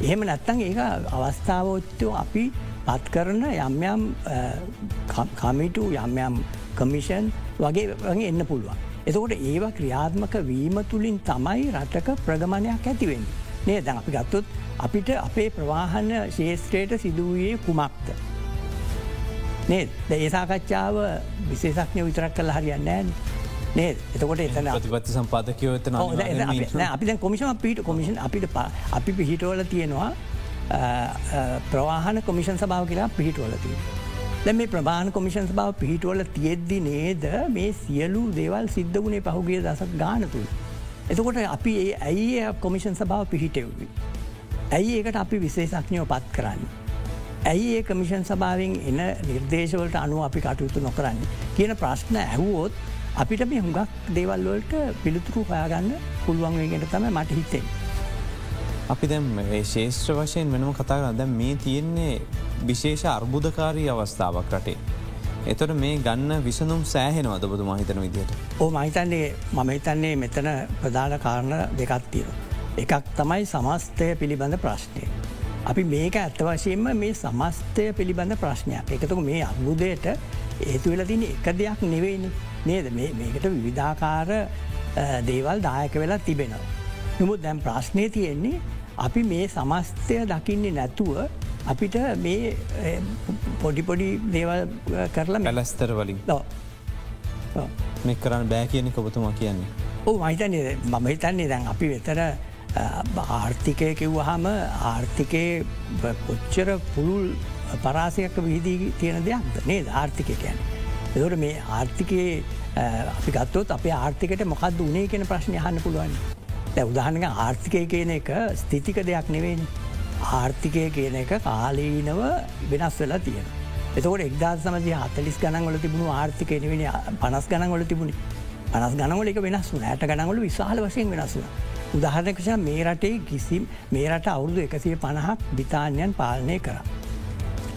එහෙම නැත්තන් ඒක අවස්ථාවෝච්චෝ අපි පත් කරන යම්යම් කමිටු යම්යම් කමිෂන් වගේ වගේ එන්න පුළුවන්. එතකොට ඒවා ක්‍රියාත්මක වීම තුළින් තමයි රටක ප්‍රගමණයක් ඇතිවෙන්න. නේ දැන් අපි ගත්තොත් අපිට අපේ ප්‍රවාහන ශේෂත්‍රයට සිදුවයේ කුමක්ද. නේ ඒ සාකච්ඡාව විශේෂක්ඥ විතරක් කල හරියන්න ෑන් නේ එතකොට එතන ප්‍රතිපත්ති සම්පාදකයෝ එතන අපි කොමිෂන් පිට කොමිෂන් අපිට අපි පිහිටවල තියෙනවා ප්‍රවාහන කොමිෂන් සභාව කියලා පිහිටවලතිය. දැ මේ ප්‍රමාණ කොමිෂන් සභාව පිහිටවල තියෙද්දි නේද මේ සියලු දේවල් සිද්ධ වුණේ පහුගේ දසක් ගානතුළ. එතකොට අපි ඒ ඇයි කොමිෂන් සභාව පිහිටෙව්වි. ඇයි ඒකට අපි විශේෂක්ඥයෝ පත් කරන්න. ඇයි ඒ කමිෂන් සභාවෙන් එන නිර්දේශවලට අනුව අපි කටයුතු නොකරන්න. කියන ප්‍රශ්න ඇහුවෝත් අපිට මේ හුඟක් දේවල්වලට පිළිතුරු හොයාගන්න පුළුවන්ගෙන්ට තම මට හිතේ. අපි දැම් ශේෂත්‍ර වශයෙන් වෙනම කතා කරන්න දැ මේ තියෙන්නේ විශේෂ අර්බුධකාරී අවස්ථාවක් රටේ. එතොට මේ ගන්න විසනුම් සෑහෙනවද බොතු මහිතන විදියට. ඕ මහිතන්නේ මම හිතන්නේ මෙතන ප්‍රධාන කාරණ දෙකත් තියෙන. එකක් තමයි සමස්තය පිළිබඳ ප්‍රශ්නය. අපි මේක ඇත්ත වශයෙන්ම මේ සමස්තය පිළිබඳ ප්‍රශ්නයක් එකතුක මේ අර්බුදයට ඒතු වෙල තින එක දෙයක් නෙවෙයිනි නේද මේකට විවිධාකාර දේවල් දායක වෙලා තිබෙනවා. නමුත් දැම් ප්‍රශ්නය තියෙන්නේ අපි මේ සමස්තය දකින්නේ නැතුව අපිට මේ පොඩිපොඩි දේවල් කරලා මැලස්තර වලින් මෙ කරන්න බෑ කියන කොබතුමා කියන්නේ. ඕ මහිතන්නේ මම හිතන්නේ දැන් අපි වෙතර ආර්ථිකය කිව්වහම ආර්ථිකය කොච්චර පුළුල් පරාසයක් විහිදී තියෙන දෙයක්ද නේ ආර්ථිකය කියන. එදට මේ ආර්ථිකයේ අපි ගත්තොත් අපේ ආර්ථිකට මොකක්ද උනේ කියෙන ප්‍රශ්නය හන්න පුළුවන්. දැ උදාහනක ආර්ථිකය කියන එක ස්ථිතික දෙයක් නෙවෙන්. ආර්ථිකය කියන එක කාලීනව වෙනස් වෙලා තියෙන. එතකට එක්දා සමජය හතලිස් ගනන්වල තිබුණු ආර්ථිකය නිවෙන පනස් ගනන්වල තිබුණේ පනස් ගනවල එක වෙනස් වන ඇට ගනවල විශාල වශයෙන් වෙනස් වන. උදාහරණකෂ මේ රටේ කිසිම් මේ රට අවුරුදු එකසිය පණහක් බිතාන්යන් පාලනය කර.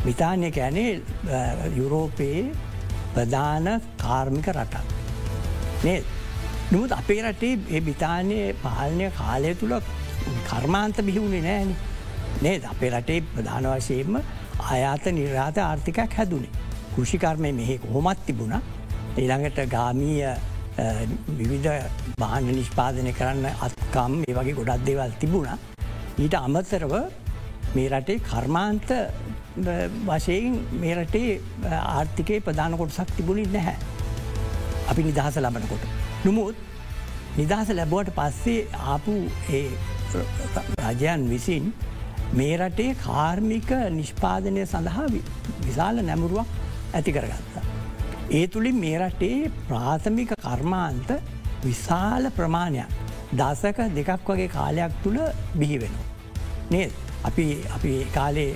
බිතාන්ය කැනේ යුරෝපයේ ප්‍රධාන කාර්මික රටක්. නේ නමුත් අපේ රටේ ඒ බිතානයේ පාලනය කාලය තුළ කර්මාන්ත බිහිවුණේ නෑන නේ අපේ රටේ ප්‍රධාන වශයෙන්ම අයාත නිර්ාත ආර්ථිකයක් හැදුනේ. කෘෂිකර්මය මෙහෙ කොහොමත් තිබුණ ඊළඟට ගාමීය විවිධ බාහන නිෂ්පාදනය කරන්න අත්කම් ඒ වගේ ගොඩක් දේවල් තිබුණ. ඊට අමතරව මේ රටේ කර්මාන්ත වශයෙන් මේ රටේ ආර්ථිකය ප්‍රධාන කොටසක් තිබුණින් නැහැ. අපි නිදහස ලබනකොට. නොමුත් නිදහස ලැබුවට පස්සේ ආපු රජයන් විසින් මේ රටේ කාර්මික නිෂ්පාදනය සඳහා විශාල නැමුරුවක් ඇති කරගත්තා. ඒ තුළින් මේ රටේ ප්‍රාථමික කර්මාන්ත විශාල ප්‍රමාණයක් දසක දෙකක් වගේ කාලයක් තුළ බිහිවෙන. නේද. අපි අපි කාලේ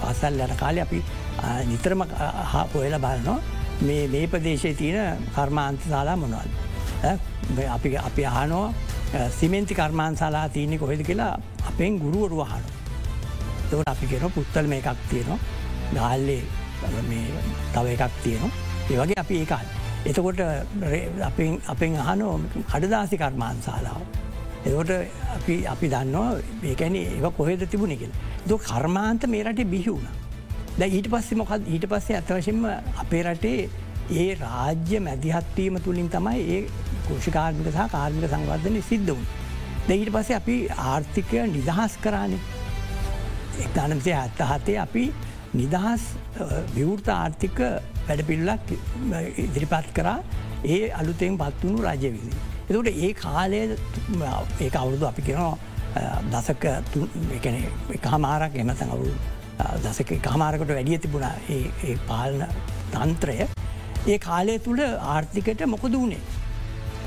පසල් යන කාලය අපි නිතරම පොයල බලනවා මේ මේ ප්‍රදේශය තියෙන කර්මාන්ත සාලා මොනවල්. අපි අපි අහනෝ සිමෙන්ති කර්මාන් සලා තියනෙ කොහෙද කියලා අපෙන් ගුරුවරු අහන. තවට අපි කෙන පුත්තල් මේ එකක් තියෙනවා ගාල්ලේ තව එකක් තියෙනවා ඒවගේ අපි ඒකාල්. එතකොට අපෙන් අහනෝ කඩදාසි කර්මාන් සාලාව. එකොට අපි අපි දන්නවා ඒකැන ඒ කොහෙද තිබුණ කෙන. දො කර්මාන්ත මේ රටේ බිහිවුණ. ද ඊට පස්සේ මොකද ඊට පස්සේ අතවශයෙන්ම අපේ රටේ ඒ රාජ්‍ය මැදිහත්වීම තුළින් තමයි ඒ කෘෂිකාර්මික සහ කාර්මික සංවර්ධනය සිද්ධ වුන්. දෙඊට පස්සේ අපි ආර්ථිකය නිදහස් කරානේ එක්තානමසේ ඇත්ත හතේ අපි නිදහස් විවෘත ආර්ථික වැඩපිල්ලක් ඉදිරිපත් කරා ඒ අලුතෙන් පත්වුණු රජය විසි. එතකට ඒ කාලය ඒ අවුරුදු අපි කෙනවා දසක එක හමාරක් එමතන් අවුරු දසක කහමාරකට වැඩිය තිබුණ ඒ පාලන තන්ත්‍රය ඒ කාලය තුළ ආර්ථිකට මොකද වුණේ.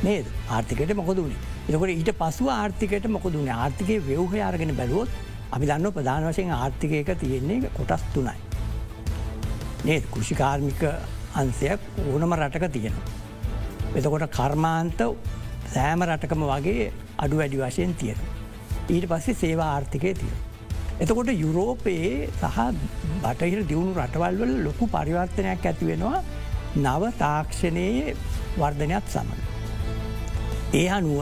නේද ආර්ථිකට මොකද වුණේ. එතකොට ඊට පසුව ආර්ථිකට මොකද වුණේ ආර්ථිකය ව්‍යවහය අරගෙන බැලුවොත් අපි දන්න ප්‍රධාන වශයෙන් ආර්ථිකයක තියෙන්නේ කොටස් තුනයි. නේත් කෘෂිකාර්මික අන්සයක් ඕනම රටක තියෙනවා. එතකොට කර්මාන්ත සෑම රටකම වගේ අඩු වැඩි වශයෙන් තියෙන. ඊට පස්සේ සේවා ආර්ථිකය තියෙන. එතකොට යුරෝපයේ සහ බටහිර දියුණු රටවල්වල ලොකු පරිවර්තනයක් ඇතිවෙනවා නව තාක්ෂණයේ වර්ධනයක් සමඟ. ඒ අනුව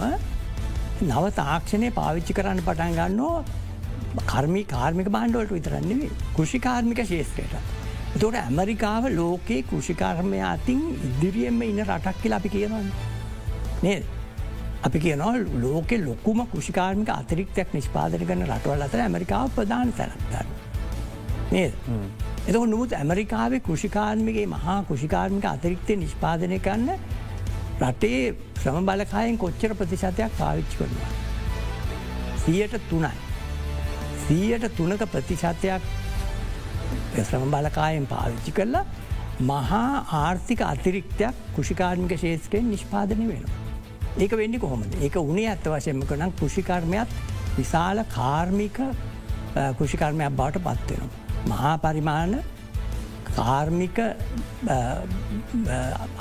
නව තාක්ෂණය පාවිච්චි කරන්න පටන් ගන්නවා කර්මි කාර්මික බාණ්ඩවලට විතරන්නේ කෘෂිකාර්මික ශේත්‍රයට. තොට ඇමරිකාව ලෝකයේ කෘෂිකාර්මය අතින් ඉදිරියෙන්ම ඉන්න රටක් කියලා අපි කියනවන්න. නේද. අපි කියනවා ලෝකෙ ලොකුම කෘෂිකාර්මික අතිරික්තයක් නිෂ්පාදන කරන රටවල් අතර ඇමරිකාව ප්‍රධාන තැනක්ගන්න. නේද. එතක නොමුත් ඇමරිකාවේ කෘෂිකාර්මිගේ මහා කෘෂිකාර්මික අතිරික්තය නිෂ්පාදනය කරන්න රටේ ශ්‍රම බලකායෙන් කොච්චර ප්‍රතිශතයක් පාවිච්චි කරනවා. සියට තුනයි. සීයට තුනක ප්‍රතිශතයක් ශ්‍රම බලකායෙන් පාවිච්චි කරලා මහා ආර්ථික අතිරික්තයක් කෘෂිකාර්මික ශේත්‍රයෙන් නිෂ්පාදනය වෙනවා. ඒක වෙන්නි කොහොමද ඒක උනේ ඇත්ත වශයෙන්ම කනම් කෘෂිකර්මයක් විශාල කාර්මික කෘෂිකර්මයක් බවට පත්වෙනවා. මහා පරිමාණ කාර්මික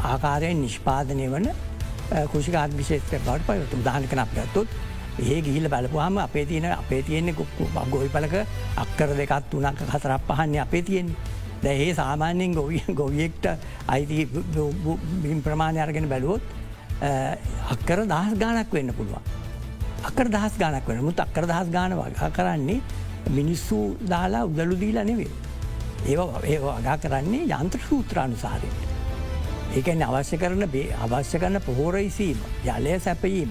ආකාරයෙන් නිෂ්පාදනය වන කෘෂිකාර්මිශේත්‍රය බවට පයුතු දානකන අප ඇත්තුත් ඒ ගිහිල බලපුහම අපේ තියන අපේ තියෙන්නේ ගොයි පලක අක්කර දෙකත් තුනක් හතරක් පහන්නේ අපේ තියෙන්නේ. දැඒ සාමාන්‍යයෙන් ගොවිය ගොවියෙක්ට අයිති බිම් ප්‍රමාණය අරගෙන බැලුවොත් අක්කර දහස් ගානක් වෙන්න පුළුවන්. අකර දහස් ගානක් වෙන මුත් අක්කර දහස් ගාන වගා කරන්නේ මිනිස්සු දාලා උදලු දීලා නෙවේ. ඒ ඒ වගා කරන්නේ යන්ත්‍ර සූත්‍රානුසාරයට. ඒකැන අවශ්‍ය කරන බේ අවශ්‍ය කරන පොහෝරයිසීම ජලය සැපීම.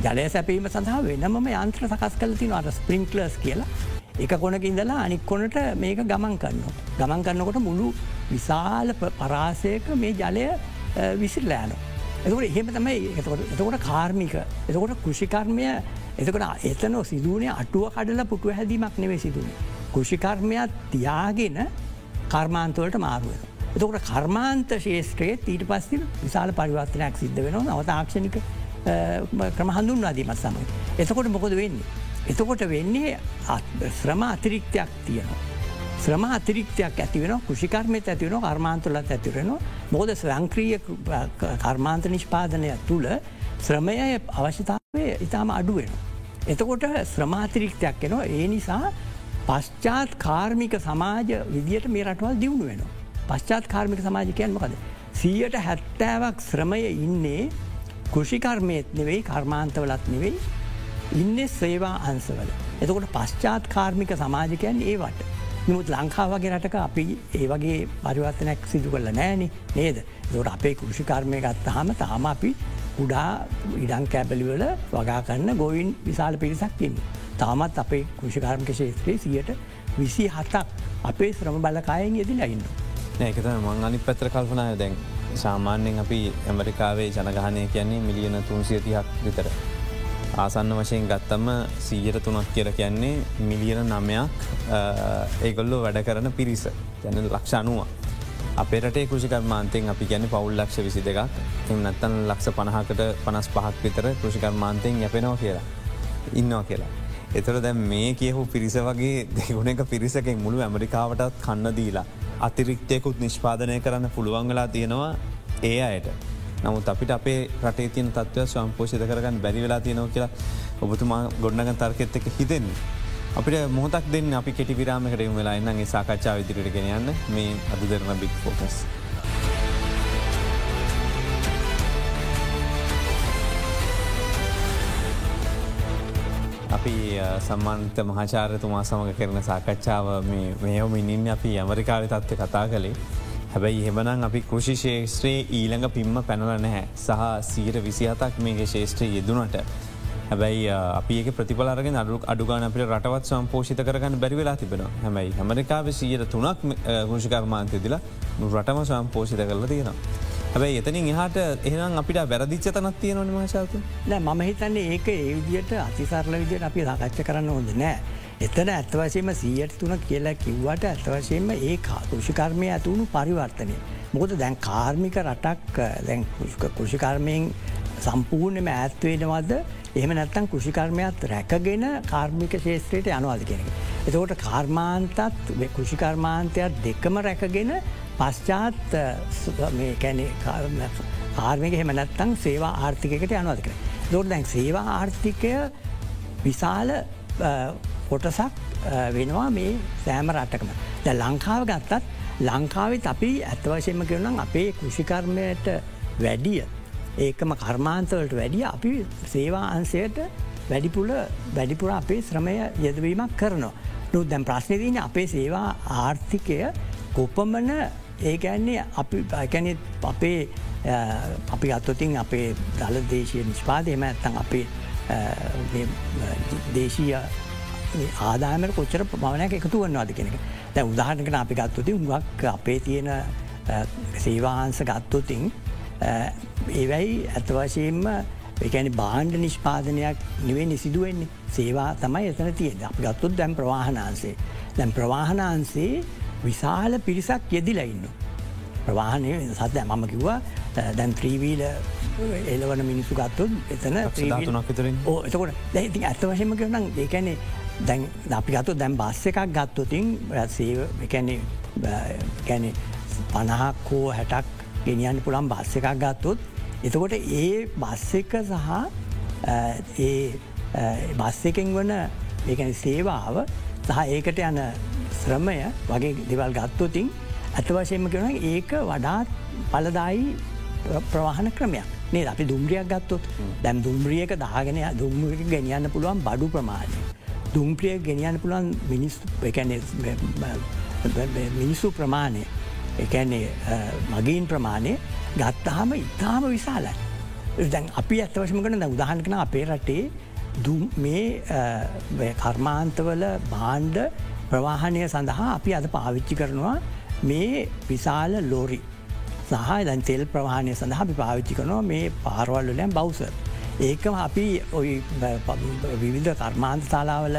ජලය සැපීම සඳහා වෙනම යන්ත්‍ර සකස් කල තින අට ස්ප්‍රිංක්ලස් කියලා එක කොනක ඉඳලා අනික් කොනට මේක ගමන් කරන්න. ගමන් කරන්නකොට මුළු විශාල පරාසයක මේ ජලය විසිරලෑන. එතකට එහෙම තමයි එතකොට කාර්මික එතකොට කෘෂිකර්මය එතකට එතන සිදුවනේ අටුව කඩල පුටුව හැදීමක් නෙවේ සිදුවන. කෘෂිකර්මයක් තියාගෙන කර්මාන්තවලට මාරුවෙන. එතකට කර්මාන්ත ශේෂත්‍රයේ ඊට පස්සේ විශාල පරිවර්තනයක් සිද්ධ වෙන නවතාක්ෂණික ක්‍රම හඳුන්වාදීමත් සමඟ. එතකොට මොකොද වෙන්නේ. එතකොට වෙන්නේ ශ්‍රම අතිරික්තයක් තියෙනවා. ශ්‍රම අතිරික්තයක් ඇතිවෙන කෘෂිකර්මය ඇතිවෙන කර්මාන්තුලත් ඇතිවෙන මොද ස්වංක්‍රීය කර්මාන්ත නිෂ්පාදනය තුළ ශ්‍රමය අවශ්‍යතාවය ඉතාම අඩුවෙන. එතකොට ශ්‍රමාතිරික්තයක් එනවා ඒ නිසා පශ්චාත් කාර්මික සමාජ විදියට මේ රටවල් දියුණු වෙන. පශ්චාත් කාර්මික සමාජිකයන් මොකද. සීයට හැත්තෑවක් ශ්‍රමය ඉන්නේ කෘෂිකර්මයත් නෙවෙයි කර්මාන්තවලත් නෙවෙයි ඉන්න සේවා අන්සවල. එතකොට පශ්චාත් කාර්මික සමාජකයන් ඒවට. නමුත් ලංකාවගේ රටක අපි ඒ වගේ පරිවර්තනයක් සිදු කරල නෑන නේද. දොට අපේ කෘෂිකර්මය ගත්තහම තාම අපි කුඩා ඉඩං කැබලිවල වගා කරන්න ගොවින් විශාල පිරිසක් ඉන්න. තාමත් අපේ කෘෂිකාර්මික ශේත්‍රයේ සියට විසි හතක් අපේ ශ්‍රම බලකායෙන් යෙදිලා ඉන්න. ඒකත මං අනි පැත්‍ර කල්පනාය දැන් සාමාන්‍යෙන් අපි ඇමරිකාවේ ජනගහනය කියන්නේ මිලියන තුන්සියතිහක් විතර. ආසන්න වශයෙන් ගත්තම සීයට තුනක් කියල කියන්නේ මිලියන නමයක් ඒගොල්ලෝ වැඩ කරන පිරිස ගැන ලක්ෂ අනුව. අපේ රටේ කෘෂිකර්මාන්තයෙන් අපි ගැන පවුල් ලක්ෂ විසි දෙකක් එම නත්තන් ලක්ෂ පණහකට පනස් පහක් විතර කෘෂිකර්මාන්තයෙන් යැපෙනවා කියලා. ඉන්නවා කියලා. එතර දැම් මේ කියහු පිරිස වගේ දෙගුණ එක පිරිසකෙන් මුළු ඇමරිකාවටත් කන්න දීලා. අතිරික්තයකුත් නිෂ්පාදනය කරන්න පුළුවන් වෙලා තියෙනවා ඒ අයට. නමුත් අපිට අපේ රටේ තියන තත්ව ස්වම්පෝෂිත කරගන්න බැරි වෙලා තියෙනව කියලා ඔබතුමා ගොඩනග තර්කෙත් එක හිතෙන්නේ. අපිට මොහොතක් දෙන්න අපි කෙටි විරාමකට යුම වෙලා එන්නගේ සාකච්ඡා විදිරට ගෙනයන්න මේ අද දෙරන බික් ෆෝකස්. අපි සම්මාන්ත මහාචාරතුමා සමඟ කරන සාකච්ඡාව මෙයවමිනින් අපි ඇමරිකාව තත්ව කතා කළේ හැබැයි හෙමනං අපි කෘෂි ශේෂත්‍රයේ ඊළඟ පිම්ම පැනල නැහැ සහ සීර විසිහතක් මේගේ ශේෂත්‍රය යෙදුනට හැබැයි අපඒක ප්‍රතිපලරගෙන අඩුක් අඩුගාන අපිට රටවත් සම්පෝෂිත කරගන්න බැරිවෙලා තිබෙන හැමයි හැමරිකාව සීයට තුනක් ගෘෂිකර්මාන්තය දිලා රටම සම්පෝෂිත කරලා තියෙනවා. හැබැයි එතනින් එහට එහනම් අපිට වැරදිච්ච තනත් තියෙන නිමශාතු නෑ මම හිතන්නේ ඒක ඒ විදියට අතිසරල විදියට අපි සාකච්ච කරන්න හොඳ නෑ. එතන ඇත්වශයම සීයට තුන කියලා කිව්වට ඇත්වශයෙන්ම ඒ කෘෂිකර්මය ඇතුුණු පරිවර්තනය. මොකද දැන් කාර්මික රටක් දැන් කෘෂිකර්මයෙන් සම්පූර්ණයම ඇත්වේනවද එහම නැත්තන් කෘෂිකර්මයත් රැකගෙන කාර්මික ශේත්‍රයට යනවාද කෙනෙක. එතකොට කාර්මාන්තත් කෘෂිකර්මාන්තයක් දෙකම රැකගෙන පශ්චාත් කාර්මික හෙම නැත්තං සේවා ආර්ථිකට යනවාද කර. දොට දැන් සේවා ආර්ථිකය විශාල කොටසක් වෙනවා මේ සෑම රටකම. ද ලංකාව ගත්තත් ලංකාවෙත් අපි ඇත්වශයෙන්ම කරනම් අපේ කෘෂිකර්මයට වැඩිය ඒකම කර්මාන්තවලට වැඩිය අපි සේවා අන්සයට වැඩිපුල වැඩිපුර අපේ ශ්‍රමය යෙදවීමක් කරනවා. නු දැම් ප්‍රශ්නතින අපේ සේවා ආර්ථිකය කොපමන ඒකැන්නේ අපි ඇැනෙ අපේ අපි අත්තොතින් අපේ දල දේශය නිෂ්පාදයම ඇත්තන් අපේ දේශීය ආදාමට කොච්චර පමණයක් එකතු වන්නවාද කෙනෙක දැ උදාහරනකට අපි ගත්තුති හුඟක් අපේ තියෙන සේවාහන්ස ගත්තොතින් ඒවැයි ඇතවශයෙන්ම එකැනි බාණ්ඩ නිෂ්පාදනයක් නිවේ නිසිදුවෙන්නේ සේවා තමයි එතන තියෙද අප ගත්තුත් දැම් ප්‍රවාහනාන්සේ. දැම් ප්‍රවාහනාන්සේ විශාල පිරිසක් යෙදිලඉන්න. ප්‍රවාහනය සත්‍ය මම කිව්වා දැන් ත්‍රීවීල එලවන මිනිස්සු ගත්තුත් එතන ඕ එතකොට දැති ඇත්ත වශයම කරනම් ඒකැනේ දැන් අපි ගත්තු දැම් බස්ස එකක් ගත්තොතින් සේකැනෙ ගැනෙ පණහක් හෝ හැටක් ගෙනියන්න පුළන් බස්ස එකක් ගත්තොත් එතකොට ඒ බස්ස එක සහ ඒ බස් එකෙන් වන ඒකැන සේවාව සහ ඒකට යන ශ්‍රමය වගේ දෙවල් ගත්තොතින් ඇත වශයෙන්ම කරන ඒක වඩාත් පලදායි ප්‍රවාහන ක්‍රමයක් නේ අපි දුම්රියක් ගත්තොත් දැම් දුම්රියක දාගෙන දුම්රික ගෙනියන්න පුළුවන් බඩු ප්‍රමාණය. දුම්ප්‍රිය ගෙනියන්න පුළුවන් මිනිස් මිනිස්සු ප්‍රමාණය එකන්නේ මගීන් ප්‍රමාණය ගත්තහම ඉතාම විශාලයි. දැන් අපි ඇත්තවශම කන උදාහන් කන අපේ රටේ මේ කර්මාන්තවල බාණ්ඩ ප්‍රවාහනය සඳහා අපි අද පාවිච්චි කරනවා මේ විශාල ලෝරි සහ දැන් තෙල් ප්‍රවාහණය සඳහා අපි පාවිච්චි කරනවා මේ පාරවල්ලලයන් බෞසර්. ඒකම අපි ඔයි විවිධ කර්මාන්ත තාලාවල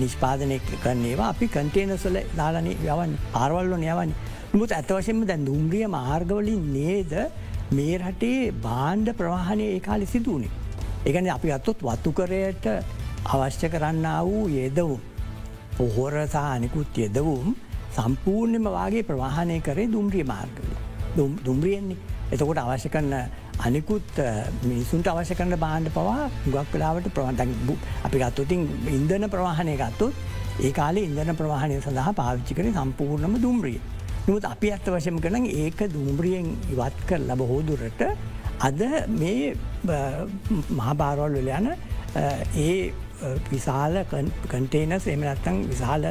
නිෂ්පාදනය කරන්නේවා අපි කන්ටේනසල දාලන යවන්න ආරවල්ලො යවන්නේ මුත් ඇතවශයෙන්ම දැන් දුම්රිය මාර්ගවලින් නේද මේ රටේ බාණ්ඩ ප්‍රවාහණය ඒ කාලි සිදුවනේ. එකන අපි අත්තොත් වත්තුකරයට අවශ්‍ය කරන්න වූ යෙදවුම්. පොහොරසා අනිකුත් යෙදවුම් සම්පූර්ණයම වගේ ප්‍රවාහණය කරේ දුම්රිය මාර්ගල. දුම්රියෙන්නේ එතකොට අවශ්‍ය කරන්න අනිකුත් මිනිසුන්ට අවශ්‍ය කරන බාණ්ඩ පවා ගක් කලාවට ප්‍රවන්තන් අපි ගත්තුතින් ඉන්දන ප්‍රවාහණය ගත්තුත් ඒ කාලේ ඉන්දන ප්‍රවාහණය සඳහා පාවිච්චි කරන සම්පූර්ණම දුම්රිය. නොත් අපි ඇත්ත වශම කන ඒක දුම්බ්‍රියෙන් ඉවත් කර ලබ හෝදුරට අද මේ මහාභාරවල් වල යන ඒ විශාල කන්ටේනස් එමනත්තං විශාල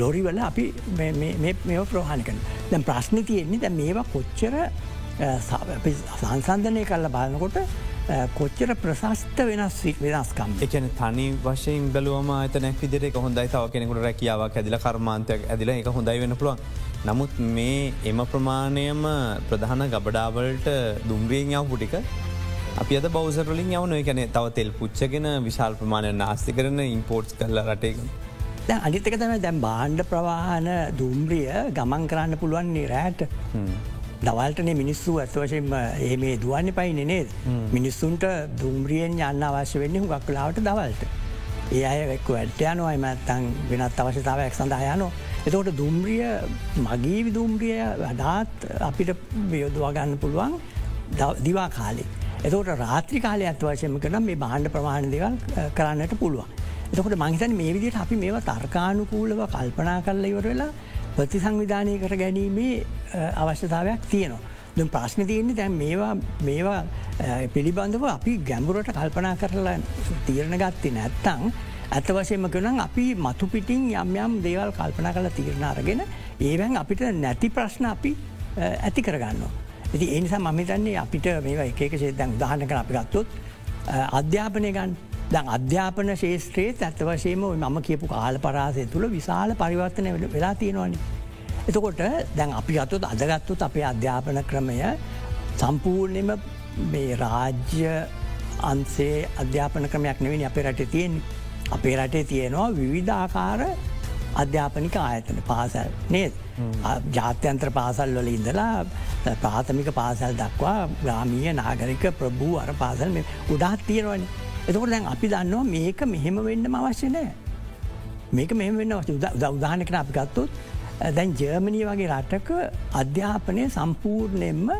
ලොරිවල අපි මේ ප්‍රහණ කන දැන් ප්‍රශ්න තියෙන්නේ දැ මේවා කොච්චර සංසන්ධනය කල්ල බලනකොට කොච්චර ප්‍රශස්ත වෙනස් වෙනස්කම්. එකන තනි වශයෙන් බලුවම අතනැක් විදිර හොඳයි. තව කෙනෙකුට රැකියාවක් ඇදිල කර්මාන්තයක් ඇදිල එක හොඳයි වෙන පුළුවන්. නමුත් මේ එම ප්‍රමාණයම ප්‍රධාන ගබඩාවලට දුම්රියෙන් යව පුටික අපි අද බෞසරලින් යවන එකන තව තෙල් පුච්චගෙන විශාල් ප්‍රමාණය නාස්ති කරන ඉම්පෝර්ට්ස් කල්ල රටේක. දැ අනිතක තම දැම් බාණ්ඩ ප්‍රවාහන දුම්රිය ගමන් කරන්න පුළුවන් නිරෑට දවල්ටන මිනිස්සු ඇත්වශයෙන්ම ඒ මේ දුවන්න පයි නේද මිනිස්සුන්ට දුම්රියෙන් යන්න අවශ්‍ය වෙන්න හුගක් කලාවට දවල්ට. ඒ අය වෙක්ක ඇට්‍යයනොයි මැත්තන් වෙනත් අවශ්‍යතාවයක් සඳහා යනෝ. එතකොට දුම්රිය මගේ විදුම්රිය වඩාත් අපිට යොදවාගන්න පුළුවන් දිවා කාලේ. එතකොට රාත්‍රි කාලය ඇත්වශයම කන මේ බාණ්ඩ ප්‍රමාණ දෙවල් කරන්නට පුළුවන්. එතකොට මංහිතන් මේ විදිට අපි මේ තර්කානුකූලව කල්පනා කරල ඉවර වෙලා ප්‍රති සංවිධානය කර ගැනීමේ අවශ්‍යතාවයක් තියනවා. දුම් ප්‍රශ්න තියන්නේ දැන් මේවා මේවා පිළිබඳව අපි ගැඹුරට කල්පනා කරලා තීරණ ගත්ති නැත්තං ඇත වශයම කනම් අපි මතු පිටිං යම් යම් දේවල් කල්පනා කළ තීරණ අරගෙන ඒවැන් අපිට නැති ප්‍රශ්න අපි ඇති කරගන්න. ඇති ඒනිසා මහිතන්නේ අපිට මේ එකක සේදැන් උදාහනක අපි ගත්තොත් අධ්‍යාපනය ගන්න දැන් අධ්‍යාපන ශේත්‍රයේ ඇත්ත වශයම මම කියපු කාල පරාසය තුළ විශාල පරිවර්තනය වෙලා තියෙනවානි. එතකොට දැන් අපි අතුත් අදගත්තුත් අපේ අධ්‍යාපන ක්‍රමය සම්පූර්ණයම මේ රාජ්‍ය අන්සේ අධ්‍යාපන ක්‍රමයක් නෙවෙනි අපේ රට තියෙන්නේ. අපේ රටේ තියෙනවා විවිධාකාර අධ්‍යාපනික ආයතන පාසල් නේද. ජාත්‍යන්ත්‍ර පාසල් වල ඉඳලා ප්‍රාථමික පාසල් දක්වා ග්‍රාමීය නාගරික ප්‍රභූ අර පාසල් උඩාත් තියෙනවනි. එතකොට දැන් අපි දන්නවා මේක මෙහෙම වෙන්නම අවශ්‍ය නෑ. මේක මෙහෙම වෙන්න උදාහනකන අපි ගත්තොත් දැන් ජර්මණී වගේ රටක අධ්‍යාපනය සම්පූර්ණයෙන්ම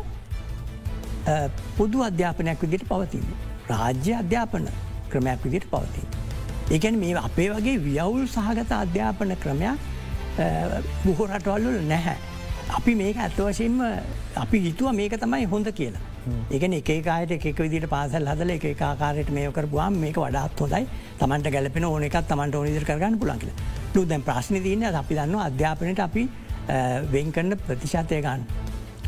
පුදු අධ්‍යාපනයක් විදිට පවතින්න. රාජ්‍ය අධ්‍යාපන ක්‍රමයක් විදිට පවතින්න. ඒකැන මේ අපේ වගේ වියවුල් සහගත අධ්‍යාපන ක්‍රමයක් බොහෝ රටවල්ලල නැහැ. අපි මේක ඇත්වශයෙන්ම අපි හිතුව මේක තමයි හොඳ කියලා. ඒකන එකකායට එක විදිට පාසල් හදල එක ආකාරයට මේකර පුවාම් මේක වඩාත් හොඳයි තමන්ට ගැලපෙන ඕන එකත් තමන්ට ඕනිදිර කරගන්න පුලන්කිල ලු දැන් ප්‍රශ්න තියන අපි දන්න අධ්‍යාපනයට අපි වෙන් කරන්න ප්‍රතිශතය ගන්න.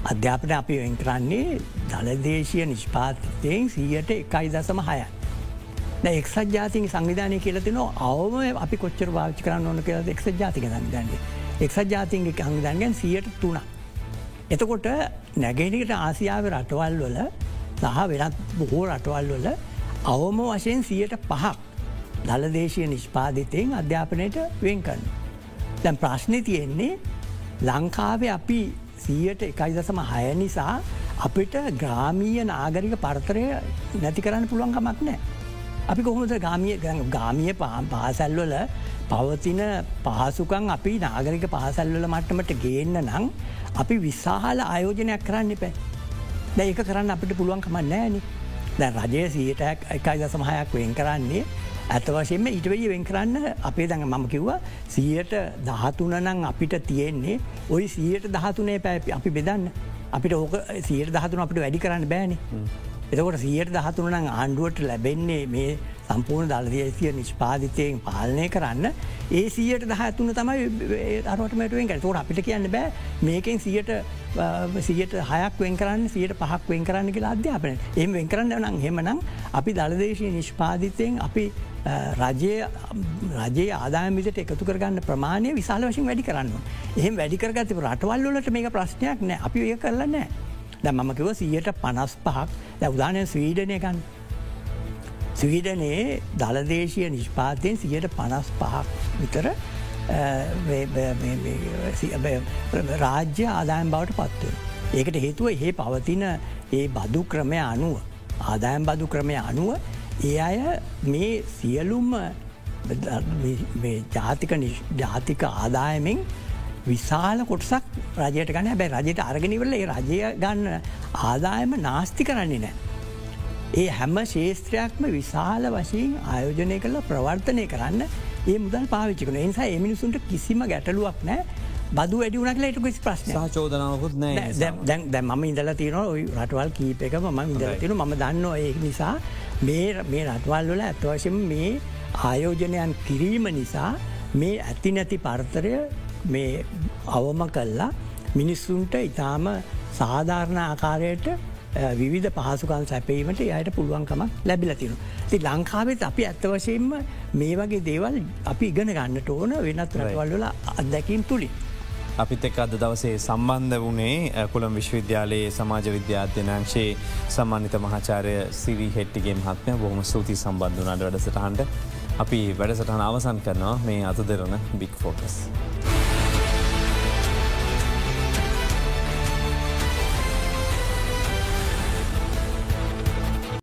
අධ්‍යාපන අපි වෙන් කරන්නේ දළදේශය නිෂ්පාතයෙන් සීයට එකයි දසම හයයි. එක්සත් ජාතික සංවිධානය කියලතින අවම අපි කොච්චර භාච්චි කරන්න ඕන කියල එක්සත් ජාතික සංවිධානය. එක්සත් ජාතින්ගේ සංවිධානයෙන් සියට තුන. එතකොට නැගෙනකට ආසියාව රටවල් වල සහ වෙනත් බොහෝ රටවල් වල අවම වශයෙන් සියට පහක් දළදේශය නිෂ්පාධිතයෙන් අධ්‍යාපනයට වෙන් කරන්න. දැන් ප්‍රශ්නය තියෙන්නේ ලංකාවේ අපි සීයට එකයි දසම හය නිසා අපිට ග්‍රාමීය නාගරික පරතරය නැති කරන්න පුළුවන්කමක් නෑ. අපි කොහොමද ගාමිය ගාමිය පාසැල්වල පවතින පහසුකන් අපි නාගරික පාසැල්වල මට්ටමට ගේන්න නම් අපි විශාහල ආයෝජනයක් කරන්න එපෑ. දැ ඒක කරන්න අපිට පුළුවන්කමන්න නෑන. දැ රජය සියට එකයි දසමහයක් වෙන් කරන්නේ ඇත වශයෙන්ම ඉටවෙයි වෙන් කරන්න අපේ දඟ මම කිව්වා සියට දහතුනනං අපිට තියෙන්නේ ඔයි සියට දහතුනේ පැ අපි බෙදන්න අපිට ඕක සියට දහතුන අපිට වැඩි කරන්න බෑනේ. එතකොට සියට දහතුනං ආණ්ඩුවට ලැබෙන්නේ මේ සම්පූර්ණ දළදේශය නිෂ්පාධිතයෙන් පාලනය කරන්න ඒ සියට දහතුන තමයි අරටමටුවෙන් කැතෝට අපිට කියන්න බෑ මේකෙන් සියට සියට හයක් වෙන් කරන්න සියට පහක් වෙන් කරන්න කියලා අධ්‍යාපන එම වෙන් කරන්න නම් හෙමනම් අපි දළදේශය නිෂ්පාධිතයෙන් අපි රජය රජයේ ආදාමිට එකතු කරගන්න ප්‍රමාණය විශාල වශයෙන් වැඩි කරන්න. එහෙම වැඩිකරගති රටවල්ලට මේ ප්‍රශ්නයක් නෑ අපි ඒ කරලා නෑ. දැ මම කිව සියට පනස් පහක් දැ උදානය ස්වීඩනය ගන්න. ස්වීඩනයේ දළදේශය නිෂ්පාතයෙන් සියට පනස් පහක් විතර රාජ්‍ය ආදායම් බවට පත්වය. ඒකට හේතුව ඒ පවතින ඒ බදු ක්‍රමය අනුව ආදායම් බදු ක්‍රමය අනුව ඒ අය මේ සියලුම්ම ජාතික ජාතික ආදායමෙන් විශාල කොටසක් රජයට ගන්න. බැ රජයට අරගෙනවල ඒ රජය ගන්න ආදායම නාස්ති කරන්නේ නෑ. ඒ හැම ශේත්‍රයක්ම විශාල වශයෙන් ආයෝජනය කළ ප්‍රවර්තනය කරන්න ඒ මුදල් පාවිච්චිකන නිසා එමිනිසුන්ට කිසිම ගැටලුවක් නෑ බදු වැඩිුණක් ලට කිසි ප්‍රශ්න චෝදනාවකුත් දැ ම ඉදල තියන රටවල් කීපක ම ඉදල තින ම දන්න ඒ නිසා මේ මේ රටවල් වල ඇත්වශයෙන් මේ ආයෝජනයන් කිරීම නිසා මේ ඇති නැති පර්තරය මේ අවම කල්ලා මිනිස්සුන්ට ඉතාම සාධාරණ ආකාරයට විධ පහසුකල් සැපීමට යට පුළුවන්කමක් ලැබිලතිනු. ති ලංකාවෙත් අපි ඇත්තවශයෙන්ම මේ වගේ දේවල් අපි ඉගෙන ගන්නට ඕන වෙනත් රටවල්වල අත්දැකීම් තුළින්. අපිත් එක් අද දවසේ සම්බන්ධ වනේ කොළම් විශ්වවිද්‍යාලයේ සමාජ විද්‍යාධ්‍යනංශයේ සම්මාන්ිත මහාචාරය සිරි හෙට්ටිගේ මහත්මය බොහම සූති සම්බන්ධනාට වැඩසටහන්ට අපි වැඩසටහන අවසන් කරනවා මේ අත දෙරන බික් ෆෝකස්.